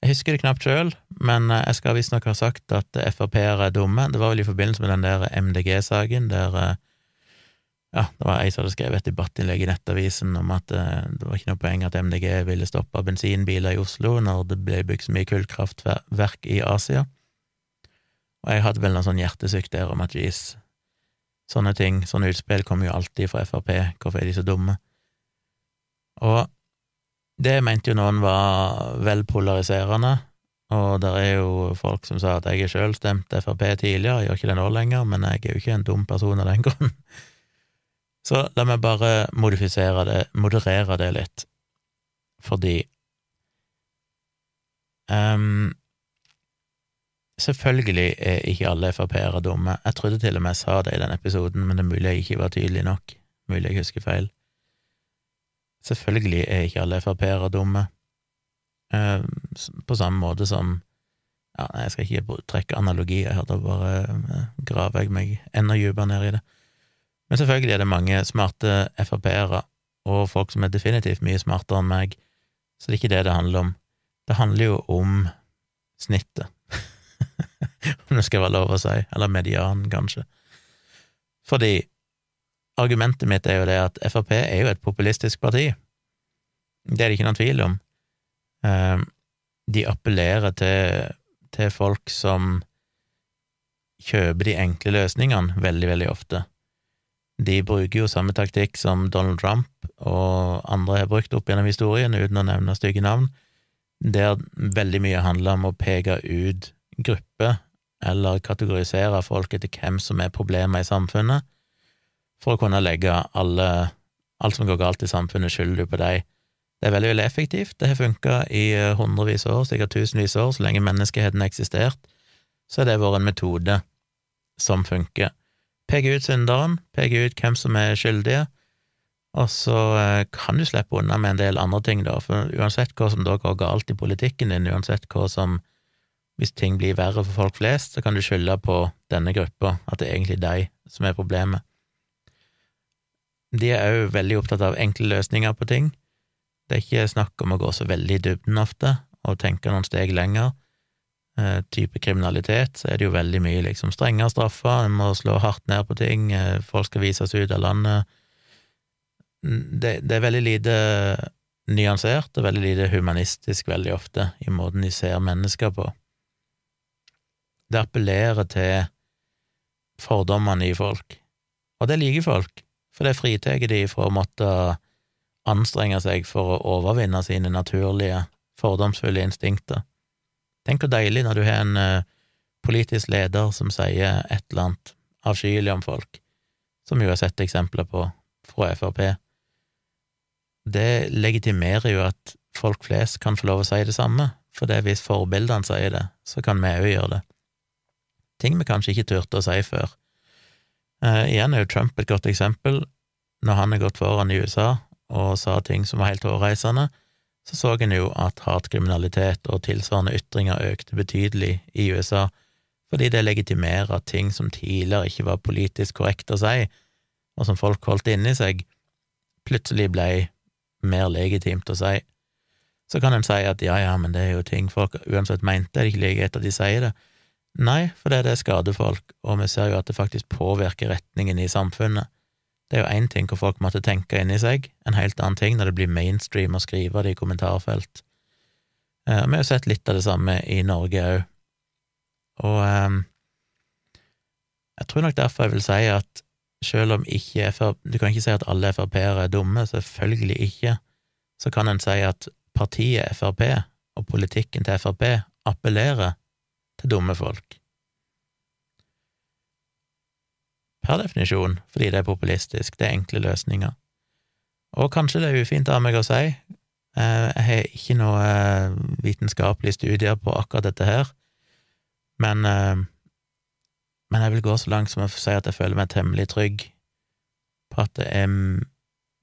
Jeg husker det knapt sjøl, men jeg skal visstnok ha sagt at Frp-ere er dumme. Det var vel i forbindelse med den der MDG-saken, der ja, det var ei som hadde skrevet et debattinnlegg i Nettavisen om at det var ikke noe poeng at MDG ville stoppe bensinbiler i Oslo når det ble bygd så mye kullkraftverk i Asia. Og jeg hadde vel noe sånn hjertesykt der om at jeez, sånne ting, sånne utspill kommer jo alltid fra Frp, hvorfor er de så dumme? Og det mente jo noen var vel polariserende, og det er jo folk som sa at jeg sjøl stemt Frp tidligere, jeg gjør ikke det nå lenger, men jeg er jo ikke en dum person av den grunn. Så la meg bare modifisere det, moderere det litt, fordi um, Selvfølgelig er ikke alle Frp-ere dumme. Jeg trodde til og med jeg sa det i den episoden, men det er mulig jeg ikke var tydelig nok. Mulig jeg husker feil. Selvfølgelig er ikke alle Frp-ere dumme. Eh, på samme måte som Ja, jeg skal ikke trekke analogier her, da bare eh, graver jeg meg enda dypere ned i det. Men selvfølgelig er det mange smarte Frp-ere, og folk som er definitivt mye smartere enn meg, så det er ikke det det handler om. Det handler jo om snittet. om det skal være lov å si, eller median, kanskje. Fordi argumentet mitt er jo det at Frp er jo et populistisk parti. Det er det ikke noen tvil om. Ehm, de appellerer til, til folk som kjøper de enkle løsningene veldig, veldig ofte. De bruker jo samme taktikk som Donald Trump og andre har brukt opp gjennom historien, uten å nevne stygge navn, der veldig mye handler om å peke ut grupper eller kategorisere folk etter hvem som er problemer i samfunnet, for å kunne legge alle, alt som går galt i samfunnet, skylder på deg. Det er veldig, veldig effektivt. Det har funka i eh, hundrevis av år, sikkert tusenvis av år, så lenge menneskeheten har eksistert, så har det vært en metode som funker. Peke ut synderen, peke ut hvem som er skyldige, og så eh, kan du slippe unna med en del andre ting, da, for uansett hva som da går galt i politikken din, uansett hva som hvis ting blir verre for folk flest, så kan du skylde på denne gruppa, at det er egentlig deg som er problemet. De er òg veldig opptatt av enkle løsninger på ting. Det er ikke snakk om å gå så veldig i dybden ofte, og tenke noen steg lenger. Eh, type kriminalitet, så er det jo veldig mye liksom strengere straffer, en må slå hardt ned på ting, eh, folk skal vises ut av landet. Det, det er veldig lite nyansert og veldig lite humanistisk veldig ofte i måten de ser mennesker på. Det appellerer til fordommene i folk, og det liker folk, for det fritar de fra å måtte anstrenge seg for å overvinne sine naturlige, fordomsfulle instinkter. Tenk hvor deilig når du har en uh, politisk leder som sier et eller annet avskyelig om folk, som jo har sett eksempler på fra Frp. Det legitimerer jo at folk flest kan få lov å si det samme, for det hvis forbildene sier det, så kan vi òg gjøre det ting vi kanskje ikke turte å si før. Uh, igjen er jo Trump et godt eksempel. Når han har gått foran i USA og sa ting som var helt hårreisende, så så en jo at hatkriminalitet og tilsvarende ytringer økte betydelig i USA, fordi det legitimerer ting som tidligere ikke var politisk korrekt å si, og som folk holdt inni seg, plutselig ble mer legitimt å si. Så kan en si at ja, ja, men det er jo ting folk uansett mente, det er ikke like greit at de sier det. Nei, for det, skader folk, og vi ser jo at det faktisk påvirker retningen i samfunnet. Det er jo én ting hvor folk måtte tenke inni seg, en helt annen ting når det blir mainstream å skrive det i kommentarfelt. Eh, vi har jo sett litt av det samme i Norge òg, og eh, jeg tror nok derfor jeg vil si at selv om ikke FRP, Du kan ikke si at alle Frp-ere er dumme, selvfølgelig ikke, så kan en si at partiet Frp og politikken til Frp appellerer til dumme folk. Per definisjon, fordi det er populistisk, det er enkle løsninger. Og kanskje det er ufint av meg å si, eh, jeg har ikke noe eh, vitenskapelige studier på akkurat dette her, men, eh, men jeg vil gå så langt som å si at jeg føler meg temmelig trygg på at det er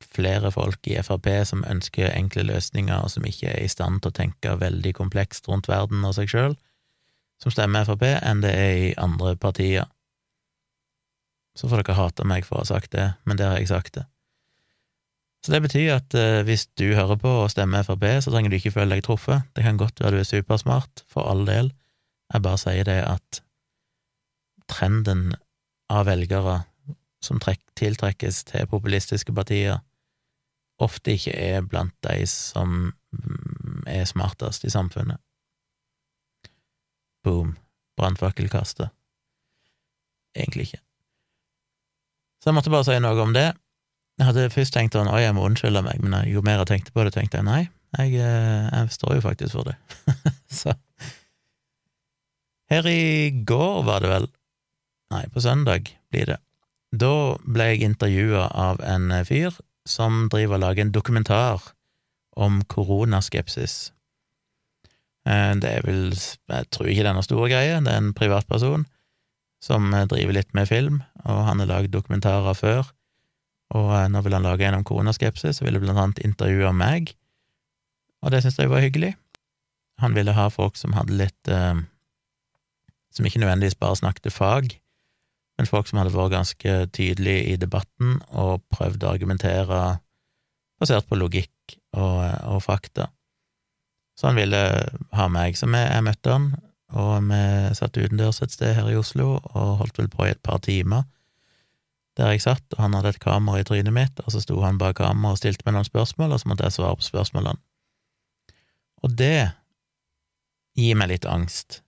flere folk i Frp som ønsker enkle løsninger, og som ikke er i stand til å tenke veldig komplekst rundt verden og seg sjøl, som stemmer Frp, enn det er i andre partier. Så får dere hate meg for å ha sagt det, men der har jeg sagt det. Så det betyr at eh, hvis du hører på og stemmer Frp, så trenger du ikke føle deg truffet. Det kan godt være du er supersmart, for all del. Jeg bare sier det at trenden av velgere som trekk, tiltrekkes til populistiske partier, ofte ikke er blant de som mm, er smartest i samfunnet. Boom. Brannfakkelkastet. Egentlig ikke. Så jeg måtte bare si noe om det. Jeg hadde først tenkt at jeg må unnskylde meg, men jo mer jeg tenkte på det, tenkte jeg nei, jeg, eh, jeg står jo faktisk for det. så Her i går var det vel, nei, på søndag blir det, da ble jeg intervjua av en fyr som driver og lager en dokumentar om koronaskepsis. Eh, det er vel, jeg tror ikke det er noe store greie, det er en privatperson som driver litt med film, og han har lagd dokumentarer før, og eh, nå vil han lage en om koronaskepsis, og ville blant annet intervjue meg, og det syntes jeg var hyggelig. Han ville ha folk som hadde litt eh, Som ikke nødvendigvis bare snakket fag, men folk som hadde vært ganske tydelige i debatten og prøvd å argumentere basert på logikk og, og fakta. Så han ville ha meg. Så jeg møtte han, og vi satt utendørs et sted her i Oslo og holdt vel på i et par timer der jeg satt, og han hadde et kamera i trynet mitt, og så sto han bak kameraet og stilte meg noen spørsmål, og så måtte jeg svare på spørsmålene. Og det gir meg litt angst.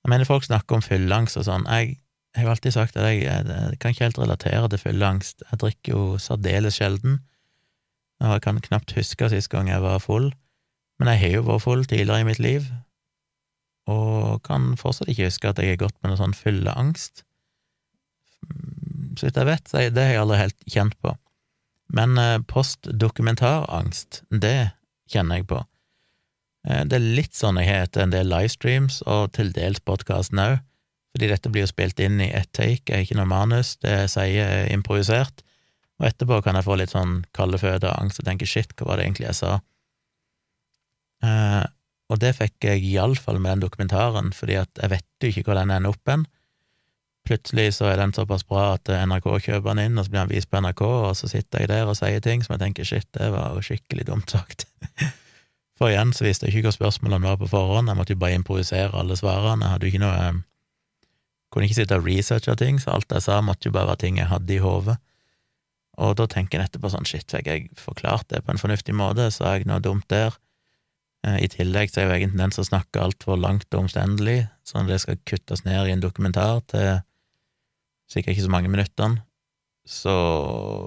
Jeg mener, folk snakker om fylleangst og sånn. Jeg, jeg har alltid sagt at jeg, jeg, kan ikke helt relatere til fylleangst. Jeg drikker jo særdeles sjelden, og jeg kan knapt huske sist gang jeg var full. Men jeg har jo vært full tidligere i mitt liv, og kan fortsatt ikke huske at jeg har gått med noe sånn fylleangst. Så vidt jeg vet, det har jeg aldri helt kjent på. Men eh, postdokumentarangst, det kjenner jeg på. Eh, det er litt sånn jeg har etter en del livestreams, og til dels podkasten òg, fordi dette blir jo spilt inn i ett take, jeg har ikke noe manus, det jeg sier er improvisert, og etterpå kan jeg få litt sånn kalde føtter og angst og tenke shit, hva var det egentlig jeg sa? Og det fikk jeg iallfall med den dokumentaren, fordi at jeg vet jo ikke hvor den ender opp hen. Plutselig så er den såpass bra at NRK kjøper den inn, og så blir den vist på NRK, og så sitter jeg der og sier ting som jeg tenker shit, det var jo skikkelig dumt sagt. For igjen så visste jeg ikke hva spørsmålene var på forhånd, jeg måtte jo bare improvisere alle svarene, jeg hadde jo ikke noe eh, Kunne ikke sitte og researche ting, så alt jeg sa, måtte jo bare være ting jeg hadde i hodet. Og da tenker jeg etterpå sånn shit, fikk jeg forklart det på en fornuftig måte, sa jeg noe dumt der? Eh, I tillegg så er jo jeg en tendens til å snakke altfor langt og omstendelig, sånn at det skal kuttes ned i en dokumentar til sikkert ikke så mange minuttene. Så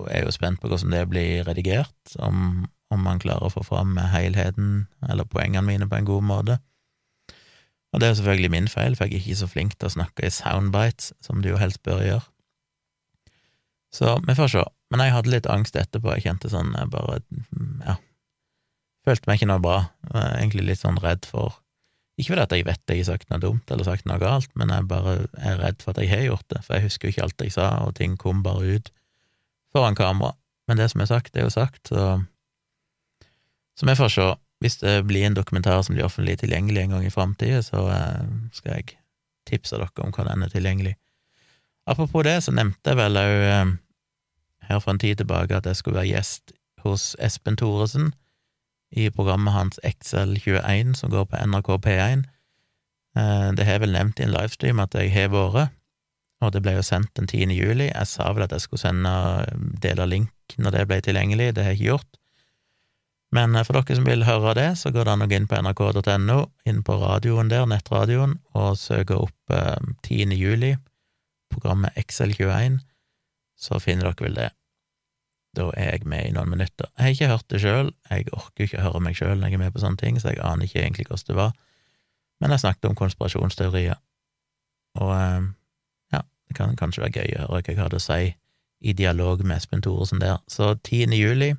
er jeg jo spent på hvordan det blir redigert, om, om man klarer å få fram helheten eller poengene mine på en god måte. Og det er jo selvfølgelig min feil, for jeg er ikke så flink til å snakke i soundbites, som du jo helst bør gjøre. Så vi får se. Men jeg hadde litt angst etterpå, jeg kjente sånn, jeg bare, ja, følte meg ikke noe bra. Jeg var egentlig litt sånn redd for Ikke fordi at jeg vet jeg har sagt noe dumt eller sagt noe galt, men jeg bare er redd for at jeg har gjort det, for jeg husker jo ikke alt jeg sa, og ting kom bare ut foran kamera. Men det som er sagt, det er jo sagt, så Så vi får se. Hvis det blir en dokumentar som blir offentlig tilgjengelig en gang i framtida, så eh, skal jeg tipse dere om hva den er tilgjengelig. Apropos det, så nevnte jeg vel òg eh, her for en tid tilbake at jeg skulle være gjest hos Espen Thoresen i programmet hans XL21, som går på NRK P1. Eh, det har jeg vel nevnt i en livestream at jeg har vært, og det ble jo sendt den 10. juli. Jeg sa vel at jeg skulle sende del av link når det ble tilgjengelig, det har jeg ikke gjort. Men eh, for dere som vil høre det, så går det an å gå inn på nrk.no, inn på radioen der, nettradioen, og søke opp 10. Eh, juli, programmet XL21, så finner dere vel det. Da er jeg med i noen minutter. Jeg har ikke hørt det sjøl, jeg orker ikke høre meg sjøl når jeg er med på sånne ting, så jeg aner ikke egentlig hvordan det var, men jeg snakket om konspirasjonsteorier, og eh, ja, det kan kanskje være gøy å høre hva jeg hadde å si i dialog med Espen Thoresen der. Så 10. juli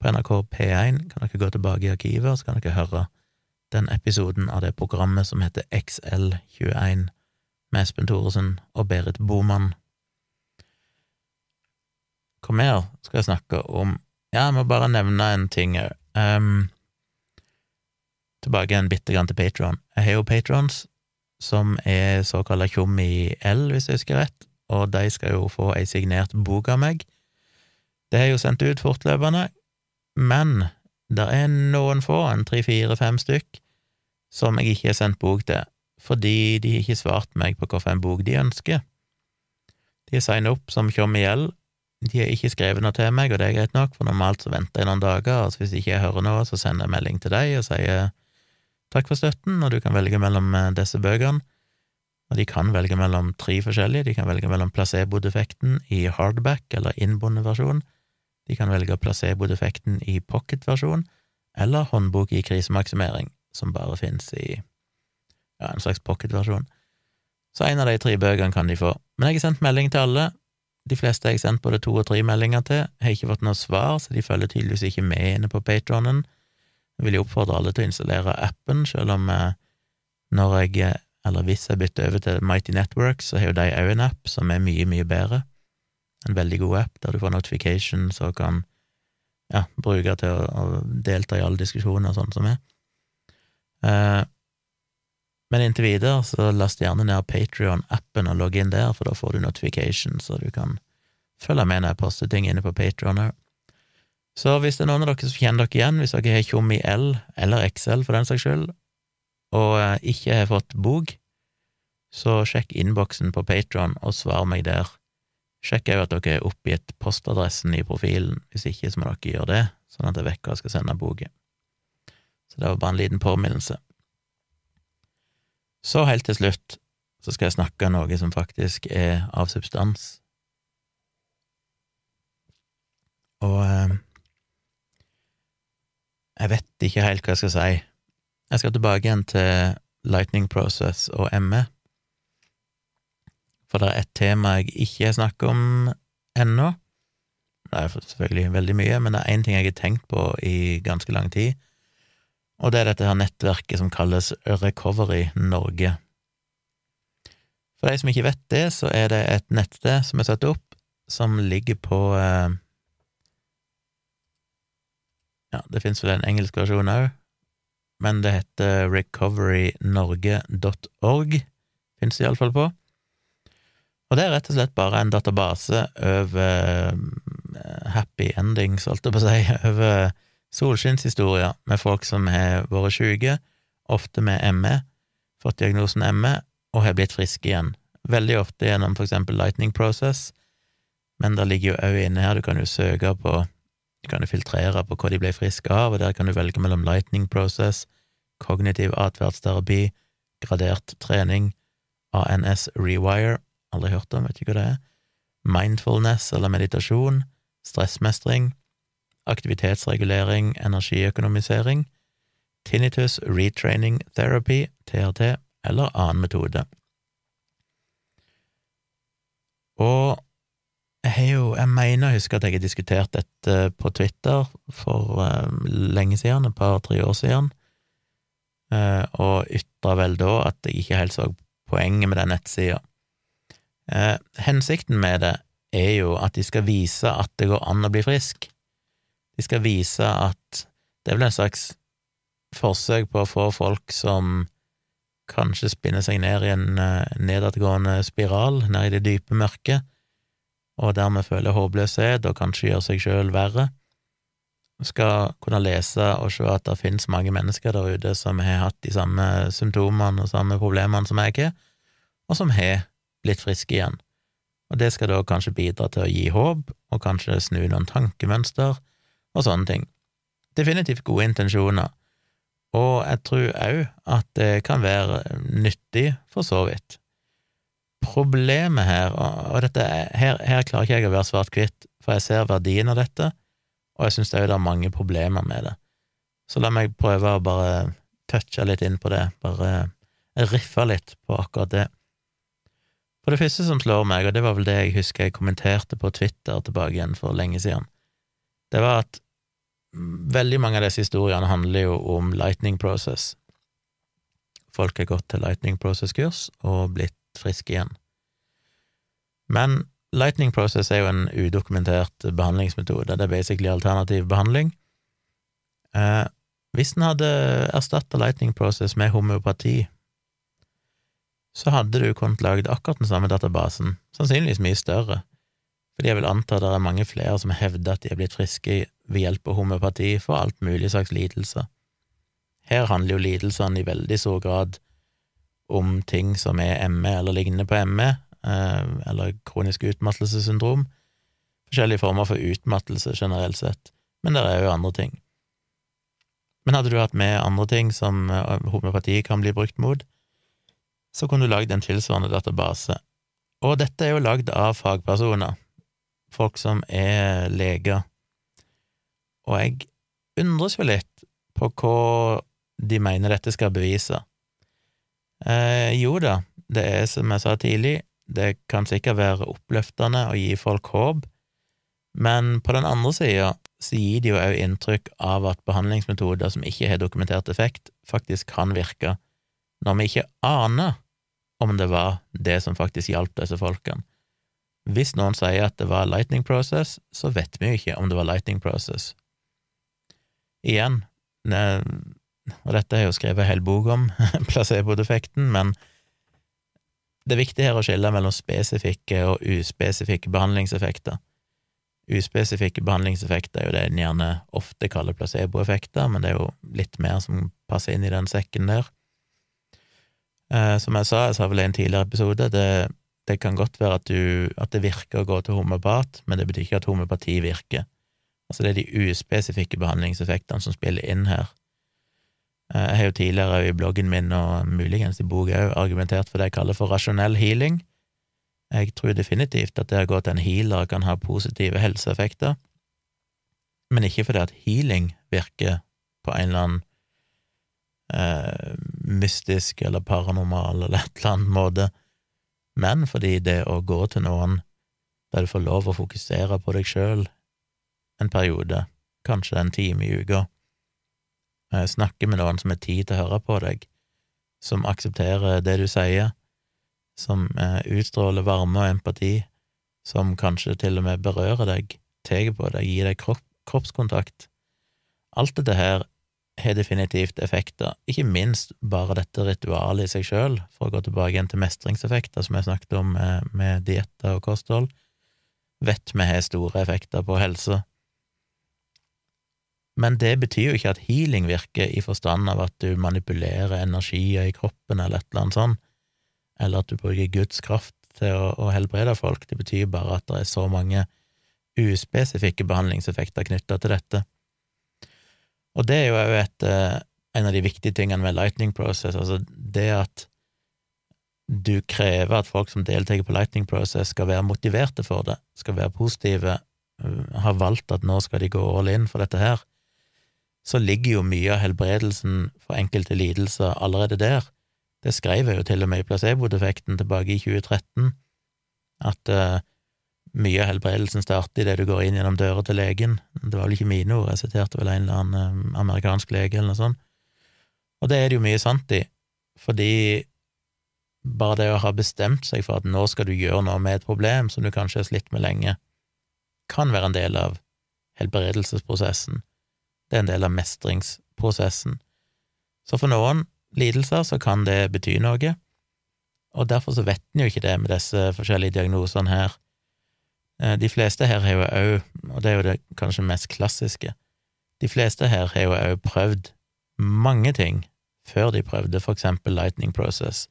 på NRK P1 kan dere gå tilbake i arkivet, og så kan dere høre den episoden av det programmet som heter XL21 med Espen Thoresen og Berit Boman. Hva mer skal jeg snakke om? Ja, jeg må bare nevne en ting òg. Um, tilbake en bitte grann til Patron. Jeg har jo patrons som er såkalla tjom i L, hvis jeg husker rett, og de skal jo få ei signert bok av meg. Det er jo sendt ut fortløpende, men det er noen få, en tre, fire, fem stykk, som jeg ikke har sendt bok til, fordi de ikke svart meg på hvilken bok de ønsker. De har signet opp som Tjommi Gjeld, de har ikke skrevet noe til meg, og det er greit nok, for normalt så venter jeg noen dager, og hvis ikke jeg hører noe, så sender jeg melding til deg og sier takk for støtten, og du kan velge mellom eh, disse bøkene. Og de kan velge mellom tre forskjellige, de kan velge mellom placebo-defekten i hardback eller innbundet versjon, de kan velge placebo-defekten i pocket-versjon, eller håndbok i krisemaksimering, som bare finnes i ja, en slags pocket-versjon. Så en av de tre bøkene kan de få. Men jeg har sendt melding til alle. De fleste jeg har sendt både to og tre meldinger til, har ikke fått noe svar, så de følger tydeligvis ikke med inne på Patronen. Jeg vil jo oppfordre alle til å installere appen, selv om eh, når jeg, eh, eller hvis jeg bytter over til Mighty Networks, så har jo de òg en app som er mye, mye bedre. En veldig god app der du får notifications og kan ja, bruke til å, å delta i alle diskusjoner og sånn som er. Eh, men inntil videre, så last gjerne ned Patrion-appen og logg inn der, for da får du notification, så du kan følge med når jeg poster ting inne på Patrion òg. Så hvis det er noen av dere som kjenner dere igjen, hvis dere har tjom i L, eller XL for den saks skyld, og eh, ikke har fått bok, så sjekk innboksen på Patron og svar meg der. Sjekk òg at dere har oppgitt postadressen i profilen, hvis ikke så må dere gjøre det, sånn at jeg vet hva jeg skal sende boken. Så det var bare en liten påminnelse. Så helt til slutt så skal jeg snakke om noe som faktisk er av substans. Og eh, jeg vet ikke helt hva jeg skal si. Jeg skal tilbake igjen til Lightning Process og ME, for det er et tema jeg ikke har snakket om ennå. Det er selvfølgelig veldig mye, men det er én ting jeg har tenkt på i ganske lang tid, og det er dette her nettverket som kalles Recovery Norge. For de som ikke vet det, så er det et nettsted som er satt opp, som ligger på eh, Ja, det finnes vel en engelsk versjon òg, men det heter recoverynorge.org, finnes det iallfall på. Og det er rett og slett bare en database over uh, happy endings, holdt jeg på å si, over solskinnshistorier med folk som har vært syke, ofte med ME, fått diagnosen ME, og har blitt friske igjen. Veldig ofte gjennom for eksempel Lightning Process, men det ligger jo òg inne her, du kan jo søke på Du kan jo filtrere på hva de ble friske av, og der kan du velge mellom Lightning Process, kognitiv atferdsterapi, gradert trening, ANS Rewire, aldri hørt om, vet ikke hva det er, mindfulness eller meditasjon, stressmestring, aktivitetsregulering, energiøkonomisering, tinnitus retraining therapy, TRT, eller annen metode. Og jeg har jo, jeg mener jeg husker at jeg har diskutert dette på Twitter for um, lenge siden, et par-tre år siden, uh, og ytra vel da at jeg ikke helt så poenget med den nettsida. Uh, hensikten med det er jo at de skal vise at det går an å bli frisk. De skal vise at det er vel en slags forsøk på å få folk som kanskje spinner seg ned i en eh, nedadgående spiral, ned i det dype mørket, og dermed føler håpløshet og kanskje gjør seg sjøl verre, skal kunne lese og se at det finnes mange mennesker der ute som har hatt de samme symptomene og samme problemene som jeg har, og som har blitt friske igjen. Og det skal da kanskje bidra til å gi håp, og kanskje snu noen tankemønster, og sånne ting. Definitivt gode intensjoner, og jeg tror òg at det kan være nyttig, for så vidt. Problemet her, og dette, her, her klarer ikke jeg å være svart-hvitt, for jeg ser verdien av dette, og jeg synes òg det er mange problemer med det. Så la meg prøve å bare touche litt inn på det, bare riffe litt på akkurat det. For det første som slår meg, og det var vel det jeg husker jeg kommenterte på Twitter tilbake igjen for lenge siden, det var at veldig mange av disse historiene handler jo om lightning process. Folk har gått til lightning process-kurs og blitt friske igjen. Men lightning process er jo en udokumentert behandlingsmetode. Det er basically alternativ behandling. Eh, hvis en hadde erstatta lightning process med homeopati, så hadde du kunnet lagd akkurat den samme databasen, sannsynligvis mye større, fordi jeg vil anta det er mange flere som hevder at de er blitt friske ved hjelp av homøopati for alt mulig slags lidelser. Her handler jo lidelsene i veldig stor grad om ting som er ME eller lignende på ME, eh, eller kronisk utmattelsessyndrom, forskjellige former for utmattelse generelt sett, men det er jo andre ting. Men hadde du hatt med andre ting som eh, kan bli brukt mot, så kunne du lagd en tilsvarende database. Og dette er jo lagd av fagpersoner, folk som er leger, og jeg undres jo litt på hva de mener dette skal bevise. Eh, jo da, det er som jeg sa tidlig, det kan sikkert være oppløftende å gi folk håp, men på den andre sida så gir det jo òg inntrykk av at behandlingsmetoder som ikke har dokumentert effekt, faktisk kan virke, når vi ikke aner om det var det som faktisk hjalp disse folkene. Hvis noen sier at det var lightning process, så vet vi jo ikke om det var lightning process. Igjen, og dette jeg jo skrevet en hel bok om, placebo-defekten, men det er viktig her å skille mellom spesifikke og uspesifikke behandlingseffekter. Uspesifikke behandlingseffekter er jo det en gjerne ofte kaller placeboeffekter, men det er jo litt mer som passer inn i den sekken der. Eh, som jeg sa, jeg sa vel i en tidligere episode, det, det kan godt være at, du, at, det virker å gå til homopat, men det betyr ikke at homopati virker. Altså, det er de uspesifikke behandlingseffektene som spiller inn her. Eh, jeg har jo tidligere i bloggen min, og muligens i boka òg, argumentert for det jeg kaller for rasjonell healing jeg tror definitivt at det å gå til en healer kan ha positive helseeffekter, men ikke fordi at healing virker på en eller annen eh, mystisk eller paranormal eller et eller annet måte, men fordi det å gå til noen der du får lov å fokusere på deg sjøl en periode, kanskje en time i uka, eh, snakke med noen som har tid til å høre på deg, som aksepterer det du sier, som eh, utstråler varme og empati, som kanskje til og med berører deg, tar på deg, gir deg kropp, kroppskontakt. Alt dette her har definitivt effekter, ikke minst bare dette ritualet i seg sjøl, for å gå tilbake igjen til mestringseffekter, som jeg snakket om med, med dietter og kosthold, vet vi har store effekter på helse. Men det betyr jo ikke at healing virker i forstand av at du manipulerer energier i kroppen eller et eller annet sånt eller at du bruker Guds kraft til å, å helbrede folk. Det betyr bare at det er så mange uspesifikke behandlingseffekter knytta til dette. Og det er jo òg eh, en av de viktige tingene med lightning process, altså det at du krever at folk som deltar på lightning process, skal være motiverte for det, skal være positive, eh, har valgt at nå skal de gå all in for dette her, så ligger jo mye av helbredelsen for enkelte lidelser allerede der. Det skrev jeg jo til og med i placebo-defekten tilbake i 2013, at uh, mye av helbredelsen starter idet du går inn gjennom døra til legen. Det var vel ikke mine ord, jeg siterte vel en eller annen uh, amerikansk lege eller noe sånt. Og det er det jo mye sant i, fordi bare det å ha bestemt seg for at nå skal du gjøre noe med et problem som du kanskje har slitt med lenge, kan være en del av helbredelsesprosessen. Det er en del av mestringsprosessen. Så for noen lidelser, så kan det bety noe, og derfor så vet en jo ikke det med disse forskjellige diagnosene her. Eh, de fleste her har jo òg, og det er jo det kanskje mest klassiske, de fleste her har jo òg prøvd mange ting før de prøvde for eksempel Lightning Process.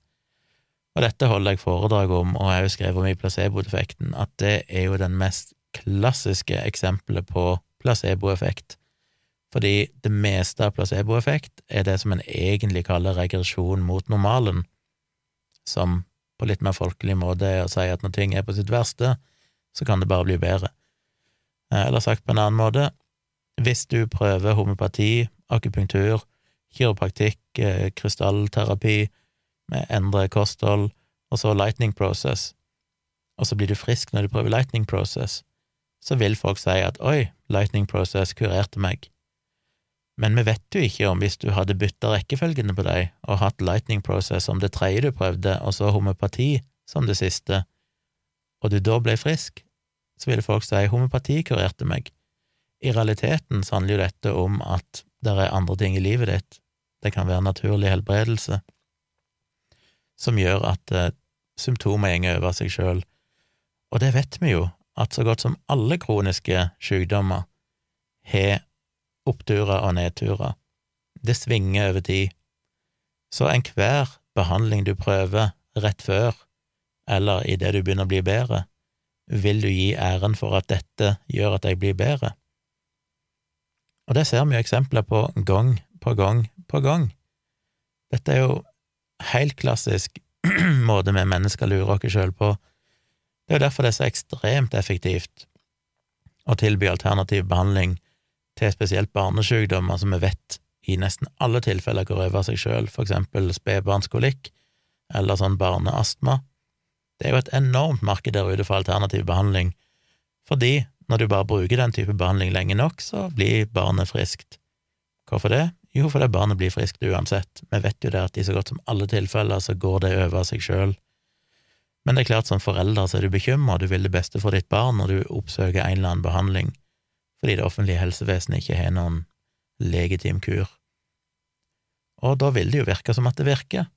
Og dette holder jeg foredrag om, og jeg har jo skrevet om i placeboeffekten, at det er jo den mest klassiske eksempelet på placeboeffekt fordi det meste av placeboeffekt er det som en egentlig kaller regresjon mot normalen, som på litt mer folkelig måte er å si at når ting er på sitt verste, så kan det bare bli bedre. Eh, eller sagt på en annen måte, hvis du prøver homopati, akupunktur, kiropraktikk, eh, krystallterapi, med endre kosthold, og så lightning process, og så blir du frisk når du prøver lightning process, så vil folk si at oi, lightning process kurerte meg. Men vi vet jo ikke om hvis du hadde bytta rekkefølgene på deg og hatt lightning process som det tredje du prøvde, og så homopati som det siste, og du da ble frisk, så ville folk si homopati kurerte meg. I realiteten så handler jo dette om at det er andre ting i livet ditt, det kan være naturlig helbredelse. som gjør at eh, symptomer går over seg sjøl. Og det vet vi jo, at så godt som alle kroniske sykdommer har oppturer og nedturer. Det svinger over tid. Så enhver behandling du prøver rett før, eller idet du begynner å bli bedre, vil du gi æren for at dette gjør at jeg blir bedre. Og det ser vi jo eksempler på gang på gang på gang. Dette er jo helt klassisk måte vi mennesker lurer oss sjøl på. Det er jo derfor det er så ekstremt effektivt å tilby alternativ behandling til spesielt barnesykdommer som vi vet i nesten alle tilfeller går over seg sjøl, for eksempel spedbarnskolikk eller sånn barneastma. Det er jo et enormt marked der ute for alternativ behandling, fordi når du bare bruker den type behandling lenge nok, så blir barnet friskt. Hvorfor det? Jo, fordi barnet blir friskt uansett. Vi vet jo det at i så godt som alle tilfeller så går det over seg sjøl. Men det er klart, som forelder så er du bekymra, du vil det beste for ditt barn når du oppsøker en eller annen behandling, fordi det offentlige helsevesenet ikke har noen legitim kur. Og da vil det jo virke som at det virker.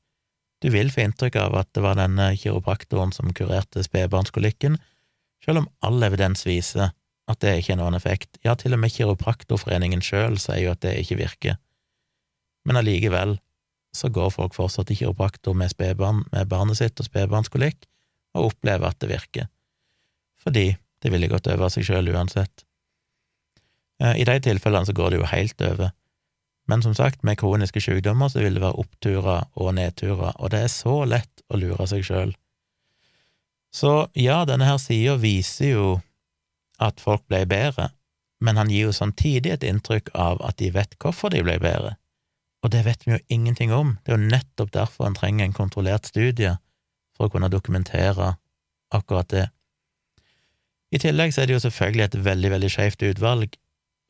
Du vil få inntrykk av at det var denne kiropraktoren som kurerte spedbarnskolikken, selv om all evidens viser at det ikke er noen effekt. Ja, til og med Kiropraktorforeningen sjøl sier jo at det ikke virker. Men allikevel så går folk fortsatt til kiropraktor med spedbarn, med barnet sitt og spedbarnskolikk, og opplever at det virker. Fordi det ville gått over seg sjøl uansett. Eh, I de tilfellene så går det jo helt over. Men som sagt, med kroniske sykdommer så vil det være oppturer og nedturer, og det er så lett å lure seg sjøl. Så ja, denne her sida viser jo at folk ble bedre, men han gir jo samtidig et inntrykk av at de vet hvorfor de ble bedre, og det vet vi jo ingenting om. Det er jo nettopp derfor en trenger en kontrollert studie for å kunne dokumentere akkurat det. I tillegg så er det jo selvfølgelig et veldig, veldig skjevt utvalg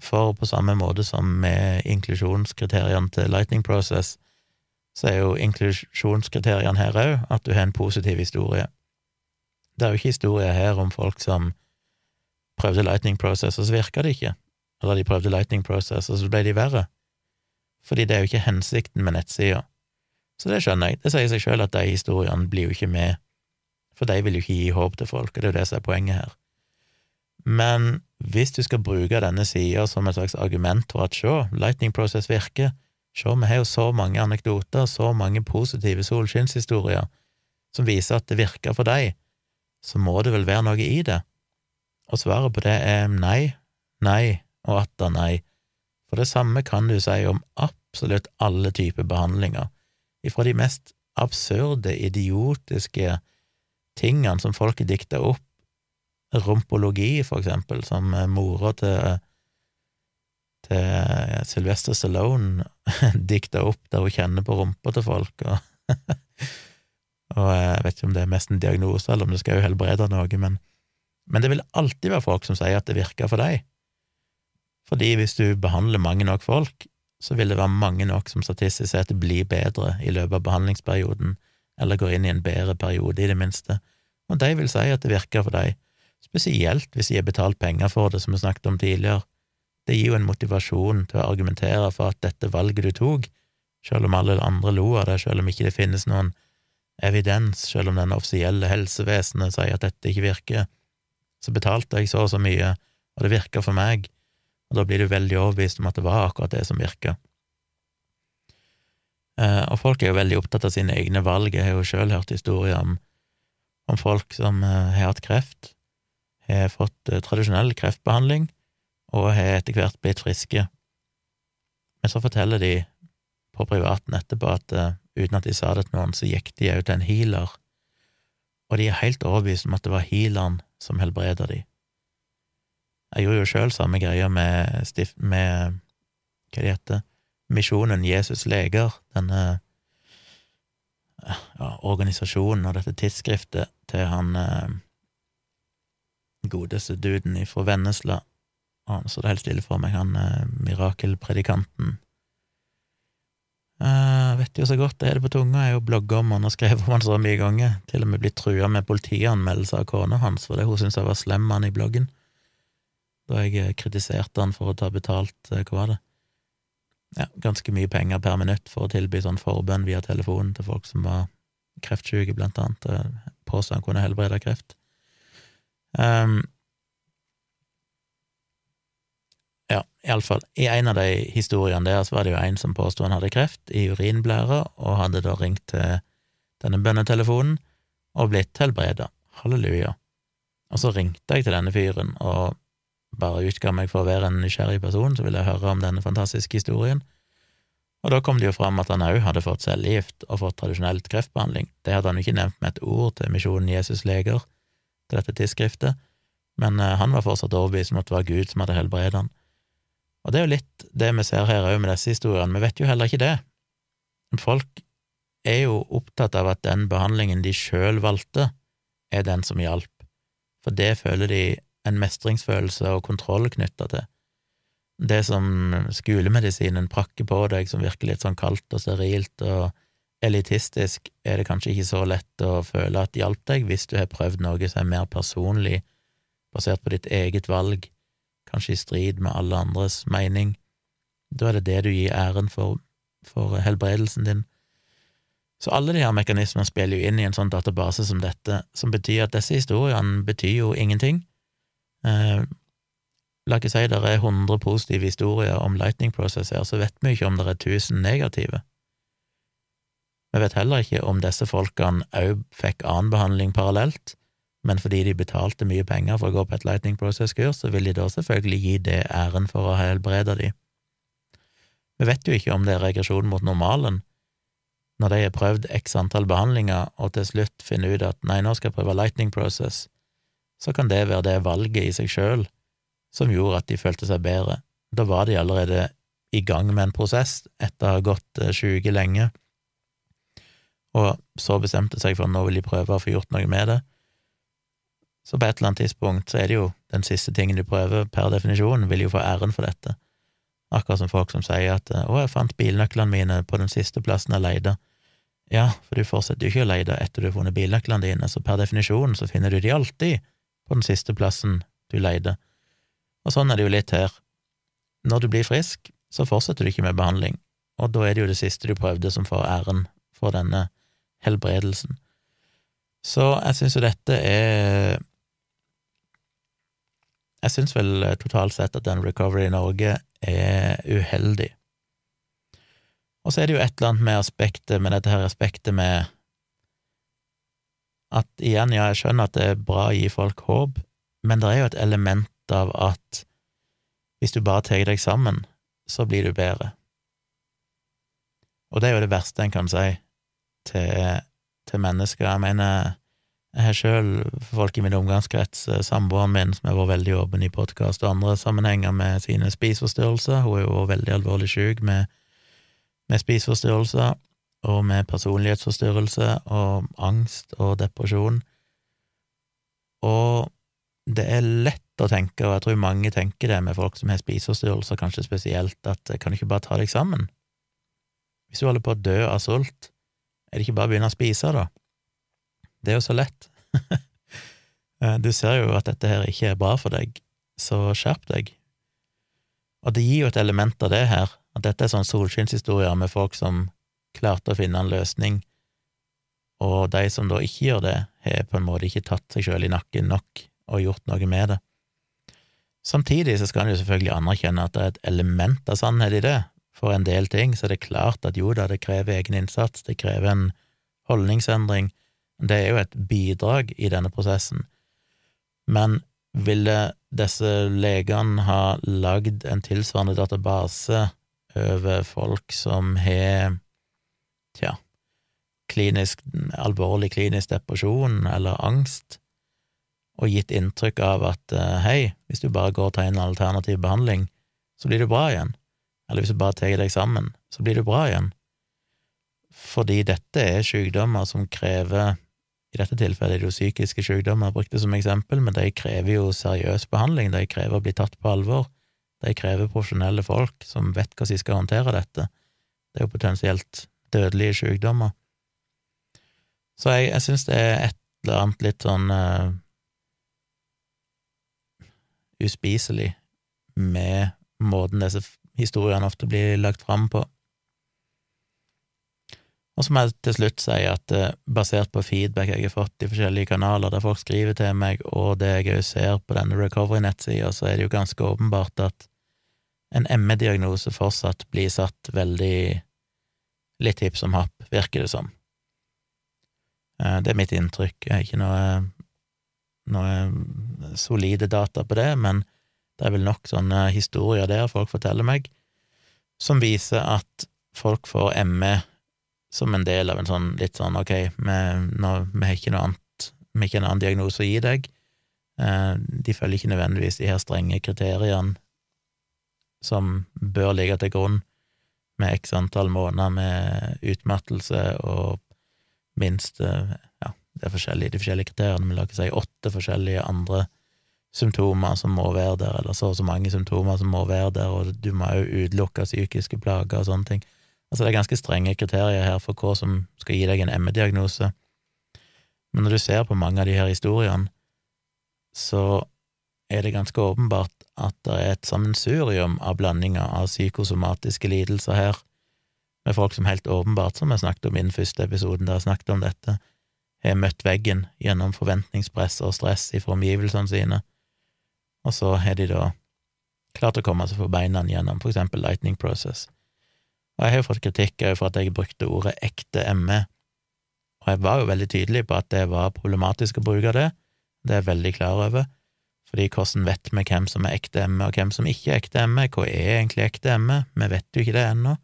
for på samme måte som med inklusjonskriteriene til Lightning Process, så er jo inklusjonskriteriene her òg at du har en positiv historie. Det er jo ikke historier her om folk som prøvde Lightning Process, og så virka det ikke, eller de prøvde Lightning Process, og så ble de verre, fordi det er jo ikke hensikten med nettsida. Så det skjønner jeg, det sier seg sjøl at de historiene blir jo ikke med, for de vil jo ikke gi håp til folk, og det er jo det som er poenget her. Men hvis du skal bruke denne sida som et slags argument for at se, Lightning Process virker, se, vi har jo så mange anekdoter, så mange positive solskinnshistorier som viser at det virker for deg, så må det vel være noe i det. Og svaret på det er nei, nei og atter nei, for det samme kan du si om absolutt alle typer behandlinger, ifra de mest absurde, idiotiske tingene som folk dikter opp, rumpologi, for eksempel, som mora til, til Sylvester Stallone dikta opp, der hun kjenner på rumpa til folk, og, og jeg vet ikke om det er mest en diagnose, eller om det skal jo helbrede noe, men, men det vil alltid være folk som sier at det virker for deg, fordi hvis du behandler mange nok folk, så vil det være mange nok som statistisk sett blir bedre i løpet av behandlingsperioden, eller går inn i en bedre periode, i det minste, og de vil si at det virker for deg spesielt hvis de har betalt penger for det, som vi snakket om tidligere. Det gir jo en motivasjon til å argumentere for at dette valget du tok, selv om alle andre lo av det, selv om ikke det finnes noen evidens, selv om den offisielle helsevesenet sier at dette ikke virker, så betalte jeg så og så mye, og det virka for meg, og da blir du veldig overbevist om at det var akkurat det som virka. Eh, og folk er jo veldig opptatt av sine egne valg, jeg har jo sjøl hørt historier om, om folk som eh, har hatt kreft, har fått eh, tradisjonell kreftbehandling og har etter hvert blitt friske. Men så forteller de på privaten etterpå at uh, uten at de sa det til noen, så gikk de òg til en healer, og de er helt overbevist om at det var healeren som helbreda de. Jeg gjorde jo sjøl samme greia med, med hva det heter, Misjonen Jesus leger, denne ja, organisasjonen og dette tidsskriftet til han uh, godeste duden fra Vennesla. Han så det helt stille for meg, han eh, mirakelpredikanten. Uh, vet jo så godt det er det på tunga, jeg har jo blogga om han og skrevet om han så mye ganger, til og med blitt trua med politianmeldelse av kona hans fordi hun syntes jeg var slem han i bloggen, da jeg eh, kritiserte han for å ta betalt, uh, hva var det, ja, ganske mye penger per minutt for å tilby sånn forbønn via telefonen til folk som var kreftsyke, blant annet, påstå han kunne helbrede kreft. Um, ja, iallfall, i en av de historiene der så var det jo en som påstod han hadde kreft i urinblæra, og hadde da ringt til denne bønnetelefonen og blitt helbreda. Halleluja. Og så ringte jeg til denne fyren og bare utga meg for å være en nysgjerrig person, så ville jeg høre om denne fantastiske historien. Og da kom det jo fram at han òg hadde fått cellegift og fått tradisjonelt kreftbehandling. Det hadde han jo ikke nevnt med et ord til Misjonen Jesus Leger, til dette tidsskriftet, men eh, han var fortsatt overbevist om at det var Gud som hadde helbredet han. Og det er jo litt det vi ser her òg med disse historiene, vi vet jo heller ikke det. Folk er jo opptatt av at den behandlingen de sjøl valgte, er den som hjalp, for det føler de en mestringsfølelse og kontroll knytta til. Det som skolemedisinen prakker på deg, som virker litt sånn kaldt og sterilt og elitistisk, er det kanskje ikke så lett å føle at det hjalp deg hvis du har prøvd noe som er mer personlig, basert på ditt eget valg, kanskje i strid med alle andres mening. Da er det det du gir æren for, for helbredelsen din. Så alle de her mekanismene spiller jo inn i en sånn database som dette, som betyr at disse historiene betyr jo ingenting. Eh, la ikke si det er 100 positive historier om Lightning Process her, så vet vi ikke om det er 1000 negative. Vi vet heller ikke om disse folkene òg fikk annen behandling parallelt, men fordi de betalte mye penger for å gå på et Lightning Process-kurs, så vil de da selvfølgelig gi det æren for å helbrede de. Vi vet jo ikke om det er regresjon mot normalen, når de har prøvd x antall behandlinger og til slutt finner ut at nei, nå skal jeg prøve lightning process, så kan det være det valget i seg sjøl som gjorde at de følte seg bedre. Da var de allerede i gang med en prosess etter å ha gått uh, sjuke lenge, og så bestemte seg for at nå vil de prøve å få gjort noe med det. Så på et eller annet tidspunkt så er det jo den siste tingen de prøver, per definisjon, vil jo få æren for dette. Akkurat som folk som sier at 'Å, jeg fant bilnøklene mine på den siste plassen jeg leide'. Ja, for du fortsetter jo ikke å leide etter du har funnet bilnøklene dine, så per definisjon så finner du de alltid på den siste plassen du leide. Og sånn er det jo litt her. Når du blir frisk, så fortsetter du ikke med behandling, og da er det jo det siste du prøvde som får æren for denne helbredelsen. Så jeg syns jo dette er Jeg syns vel totalt sett at den Recovery i Norge er uheldig. Og så er det jo et eller annet med aspektet, med dette her aspektet med at igjen, ja, jeg skjønner at det er bra å gi folk håp, men det er jo et element av at hvis du bare tar deg sammen, så blir du bedre. Og det er jo det verste en kan si til, til mennesker. Jeg mener, jeg har sjøl folk i min omgangskrets, eh, samboeren min, som har vært veldig åpen i podkast og andre sammenhenger med sine spiseforstyrrelser, hun er jo veldig alvorlig syk med med spiseforstyrrelser og med personlighetsforstyrrelse og angst og depresjon. Og det er lett å tenke, og jeg tror mange tenker det med folk som har spiseforstyrrelser, kanskje spesielt, at kan du ikke bare ta deg sammen? Hvis du holder på å dø av sult, er det ikke bare å begynne å spise, da? Det er jo så lett. du ser jo at dette her ikke er bra for deg, så skjerp deg. Og det gir jo et element av det her, at dette er sånn solskinnshistorier med folk som klarte å finne en løsning, og de som da ikke gjør det, har på en måte ikke tatt seg sjøl i nakken nok og gjort noe med det. Samtidig så skal en jo selvfølgelig anerkjenne at det er et element av sannhet i det. For en del ting så er det klart at jo da, det krever egen innsats, det krever en holdningsendring. Det er jo et bidrag i denne prosessen. Men ville disse legene ha lagd en tilsvarende database over folk som har tja, klinisk, alvorlig klinisk depresjon eller angst, og gitt inntrykk av at eh, hei, hvis du bare går og tar en alternativ behandling, så blir du bra igjen, eller hvis du bare tar deg sammen, så blir du bra igjen. Fordi dette er sykdommer som krever i dette tilfellet er det jo psykiske sykdommer jeg brukte som eksempel, men de krever jo seriøs behandling, de krever å bli tatt på alvor. De krever profesjonelle folk som vet hvordan de skal håndtere dette. Det er jo potensielt dødelige sykdommer. Så jeg, jeg syns det er et eller annet litt sånn uh, uspiselig med måten disse historiene ofte blir lagt fram på. Og så må jeg til slutt si at eh, basert på feedback jeg har fått i forskjellige kanaler der folk skriver til meg, og det jeg òg ser på denne recovery-nettsida, så er det jo ganske åpenbart at en ME-diagnose fortsatt blir satt veldig litt hipp som happ, virker det som. Eh, det er mitt inntrykk. Jeg har ikke noe, noe solide data på det, men det er vel nok sånne historier der folk forteller meg, som viser at folk får ME som en del av en sånn litt sånn ok, vi, nå, vi har ikke noe annet, vi har ikke en annen diagnose å gi deg. Eh, de følger ikke nødvendigvis de her strenge kriteriene som bør ligge til grunn med x antall måneder med utmattelse og minst eh, Ja, det er forskjellige, de forskjellige kriteriene, men la oss si åtte forskjellige andre symptomer som må være der, eller så og så mange symptomer som må være der, og du må jo utelukke psykiske plager og sånne ting. Altså, det er ganske strenge kriterier her for hva som skal gi deg en ME-diagnose, men når du ser på mange av de her historiene, så er det ganske åpenbart at det er et sammensurium av blandinger av psykosomatiske lidelser her, med folk som helt åpenbart, som jeg snakket om i den første episoden der jeg snakket om dette, har møtt veggen gjennom forventningspress og stress fra omgivelsene sine, og så har de da klart å komme seg på beina gjennom for eksempel Lightning Process. Og jeg har jo fått kritikk for at jeg brukte ordet ekte ME, og jeg var jo veldig tydelig på at det var problematisk å bruke det, det er jeg veldig klar over, fordi hvordan vet vi hvem som er ekte ME, og hvem som ikke er ekte ME, hva er egentlig ekte ME, vi vet jo ikke det ennå.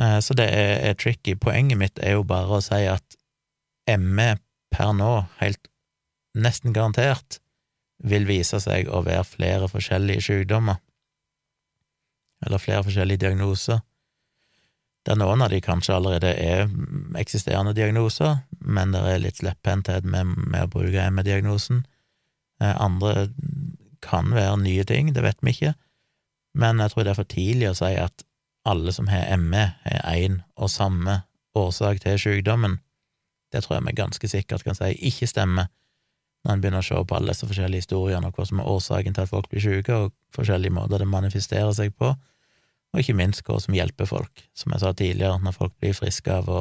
Eh, så det er, er tricky. Poenget mitt er jo bare å si at ME per nå, helt nesten garantert, vil vise seg å være flere forskjellige sykdommer, eller flere forskjellige diagnoser der noen av de kanskje allerede er eksisterende diagnoser, men det er litt slepphendthet med, med, å bruke ME-diagnosen. Eh, andre kan være nye ting, det vet vi ikke, men jeg tror det er for tidlig å si at alle som har ME, har én og samme årsak til sykdommen. Det tror jeg vi ganske sikkert kan si ikke stemmer, når en begynner å se på alle disse forskjellige historiene og hva som er årsaken til at folk blir syke, og forskjellige måter det manifesterer seg på og ikke minst hva som hjelper folk. Som jeg sa tidligere, når folk blir friske av å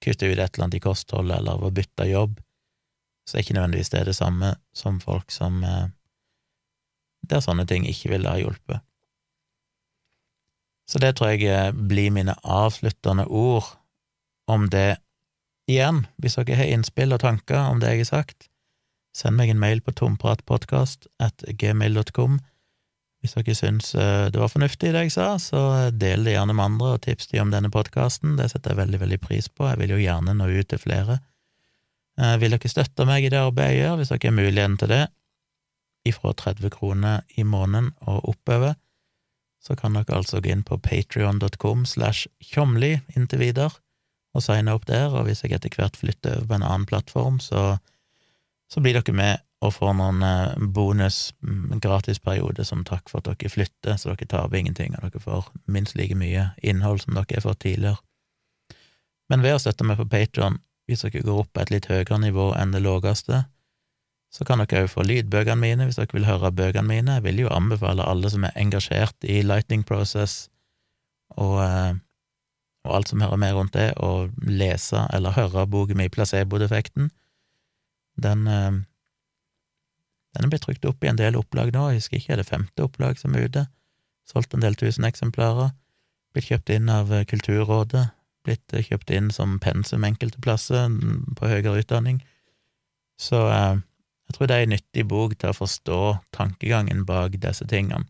kutte ut et eller annet i kostholdet eller av å bytte jobb, så er ikke nødvendigvis det det samme som folk som eh, der sånne ting ikke ville ha hjulpet. Så det tror jeg eh, blir mine avsluttende ord om det. Igjen, hvis dere har innspill og tanker om det jeg har sagt, send meg en mail på tompratpodkast.gmil.com. Hvis dere syns eh, det var fornuftig det jeg sa, så del det gjerne med andre og tips dem om denne podkasten. Det setter jeg veldig, veldig pris på. Jeg vil jo gjerne nå ut til flere. Eh, vil dere støtte meg i det arbeidet jeg gjør, hvis dere har muligheten til det, ifra 30 kroner i måneden og oppover, så kan dere altså gå inn på patrion.com slash tjomli inntil videre og signe opp der, og hvis jeg etter hvert flytter over på en annen plattform, så, så blir dere med og får noen eh, bonus mm, gratisperiode som takk for at dere flytter, så dere taper ingenting, og dere får minst like mye innhold som dere har fått tidligere. Men ved å støtte meg på Patron, hvis dere går opp på et litt høyere nivå enn det lågeste, så kan dere òg få lydbøkene mine hvis dere vil høre bøkene mine. Jeg vil jo anbefale alle som er engasjert i Lightning Process og, eh, og alt som hører med rundt det, å lese eller høre boken min Placebo-defekten. Den eh, den er blitt trykt opp i en del opplag nå, jeg husker ikke, er det femte opplag som er ute? Solgt en del tusen eksemplarer. Blitt kjøpt inn av eh, Kulturrådet. Blitt eh, kjøpt inn som pensum enkelte plasser mm, på høyere utdanning. Så jeg tror det er en nyttig bok til å forstå tankegangen bak disse tingene.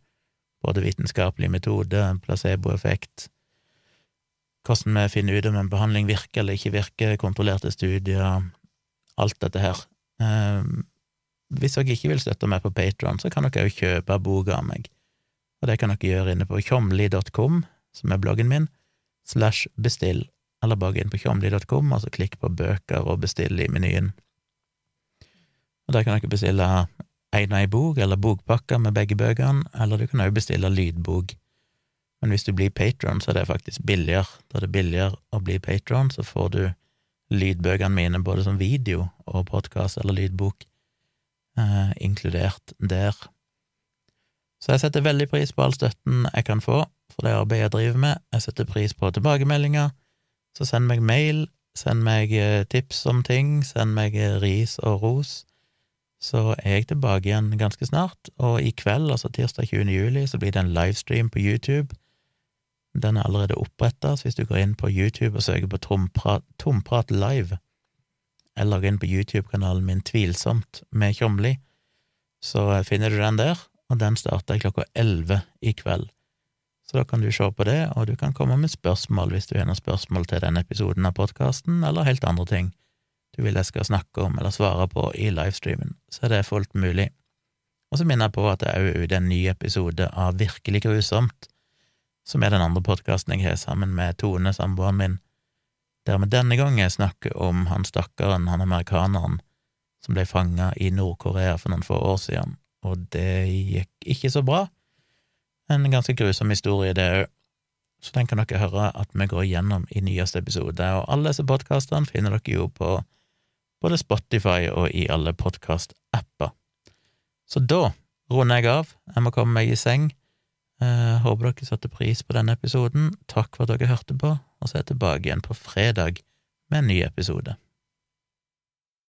Både vitenskapelig metode, placeboeffekt, hvordan vi finner ut om en behandling virker eller ikke virker, kontrollerte studier, alt dette her. Eh, hvis dere ikke vil støtte meg på Patron, så kan dere òg kjøpe boka av meg, og det kan dere gjøre inne på tjomli.com, som er bloggen min, slash bestill, eller bare inn på tjomli.com, og så klikk på bøker og bestill i menyen. Og Der kan dere bestille en og ei bok, eller bokpakker med begge bøkene, eller du kan òg bestille lydbok. Men hvis du blir patron, så er det faktisk billigere. Da er det billigere å bli patron, så får du lydbøkene mine både som video og podkast eller lydbok eh, inkludert der. Så jeg setter veldig pris på all støtten jeg kan få for det arbeidet jeg driver med. Jeg setter pris på tilbakemeldinger. Så send meg mail, send meg eh, tips om ting, send meg eh, ris og ros. Så er jeg tilbake igjen ganske snart, og i kveld, altså tirsdag 20. juli, så blir det en livestream på YouTube. Den er allerede oppretta, så hvis du går inn på YouTube og søker på Tomprat, live, eller går inn på YouTube-kanalen min Tvilsomt med Tjomli, så finner du den der, og den starter klokka elleve i kveld. Så da kan du se på det, og du kan komme med spørsmål hvis du har noen spørsmål til denne episoden av podkasten, eller helt andre ting du vil jeg skal snakke om eller svare på i livestreamen, så er det fullt mulig. Og så minner jeg på at det er jo ute en ny episode av Virkelig grusomt, som er den andre podkasten jeg har sammen med Tone, samboeren min, der vi denne gangen snakker om han stakkaren, han amerikaneren, som ble fanga i Nord-Korea for noen få år siden, og det gikk ikke så bra. En ganske grusom historie, det òg. Så den kan dere høre at vi går gjennom i nyeste episode. Og alle disse podkastene finner dere jo på både Spotify og i alle podkast-apper. Så da runder jeg av. Jeg må komme meg i seng. Jeg eh, håper dere satte pris på denne episoden. Takk for at dere hørte på, og så er jeg tilbake igjen på fredag med en ny episode.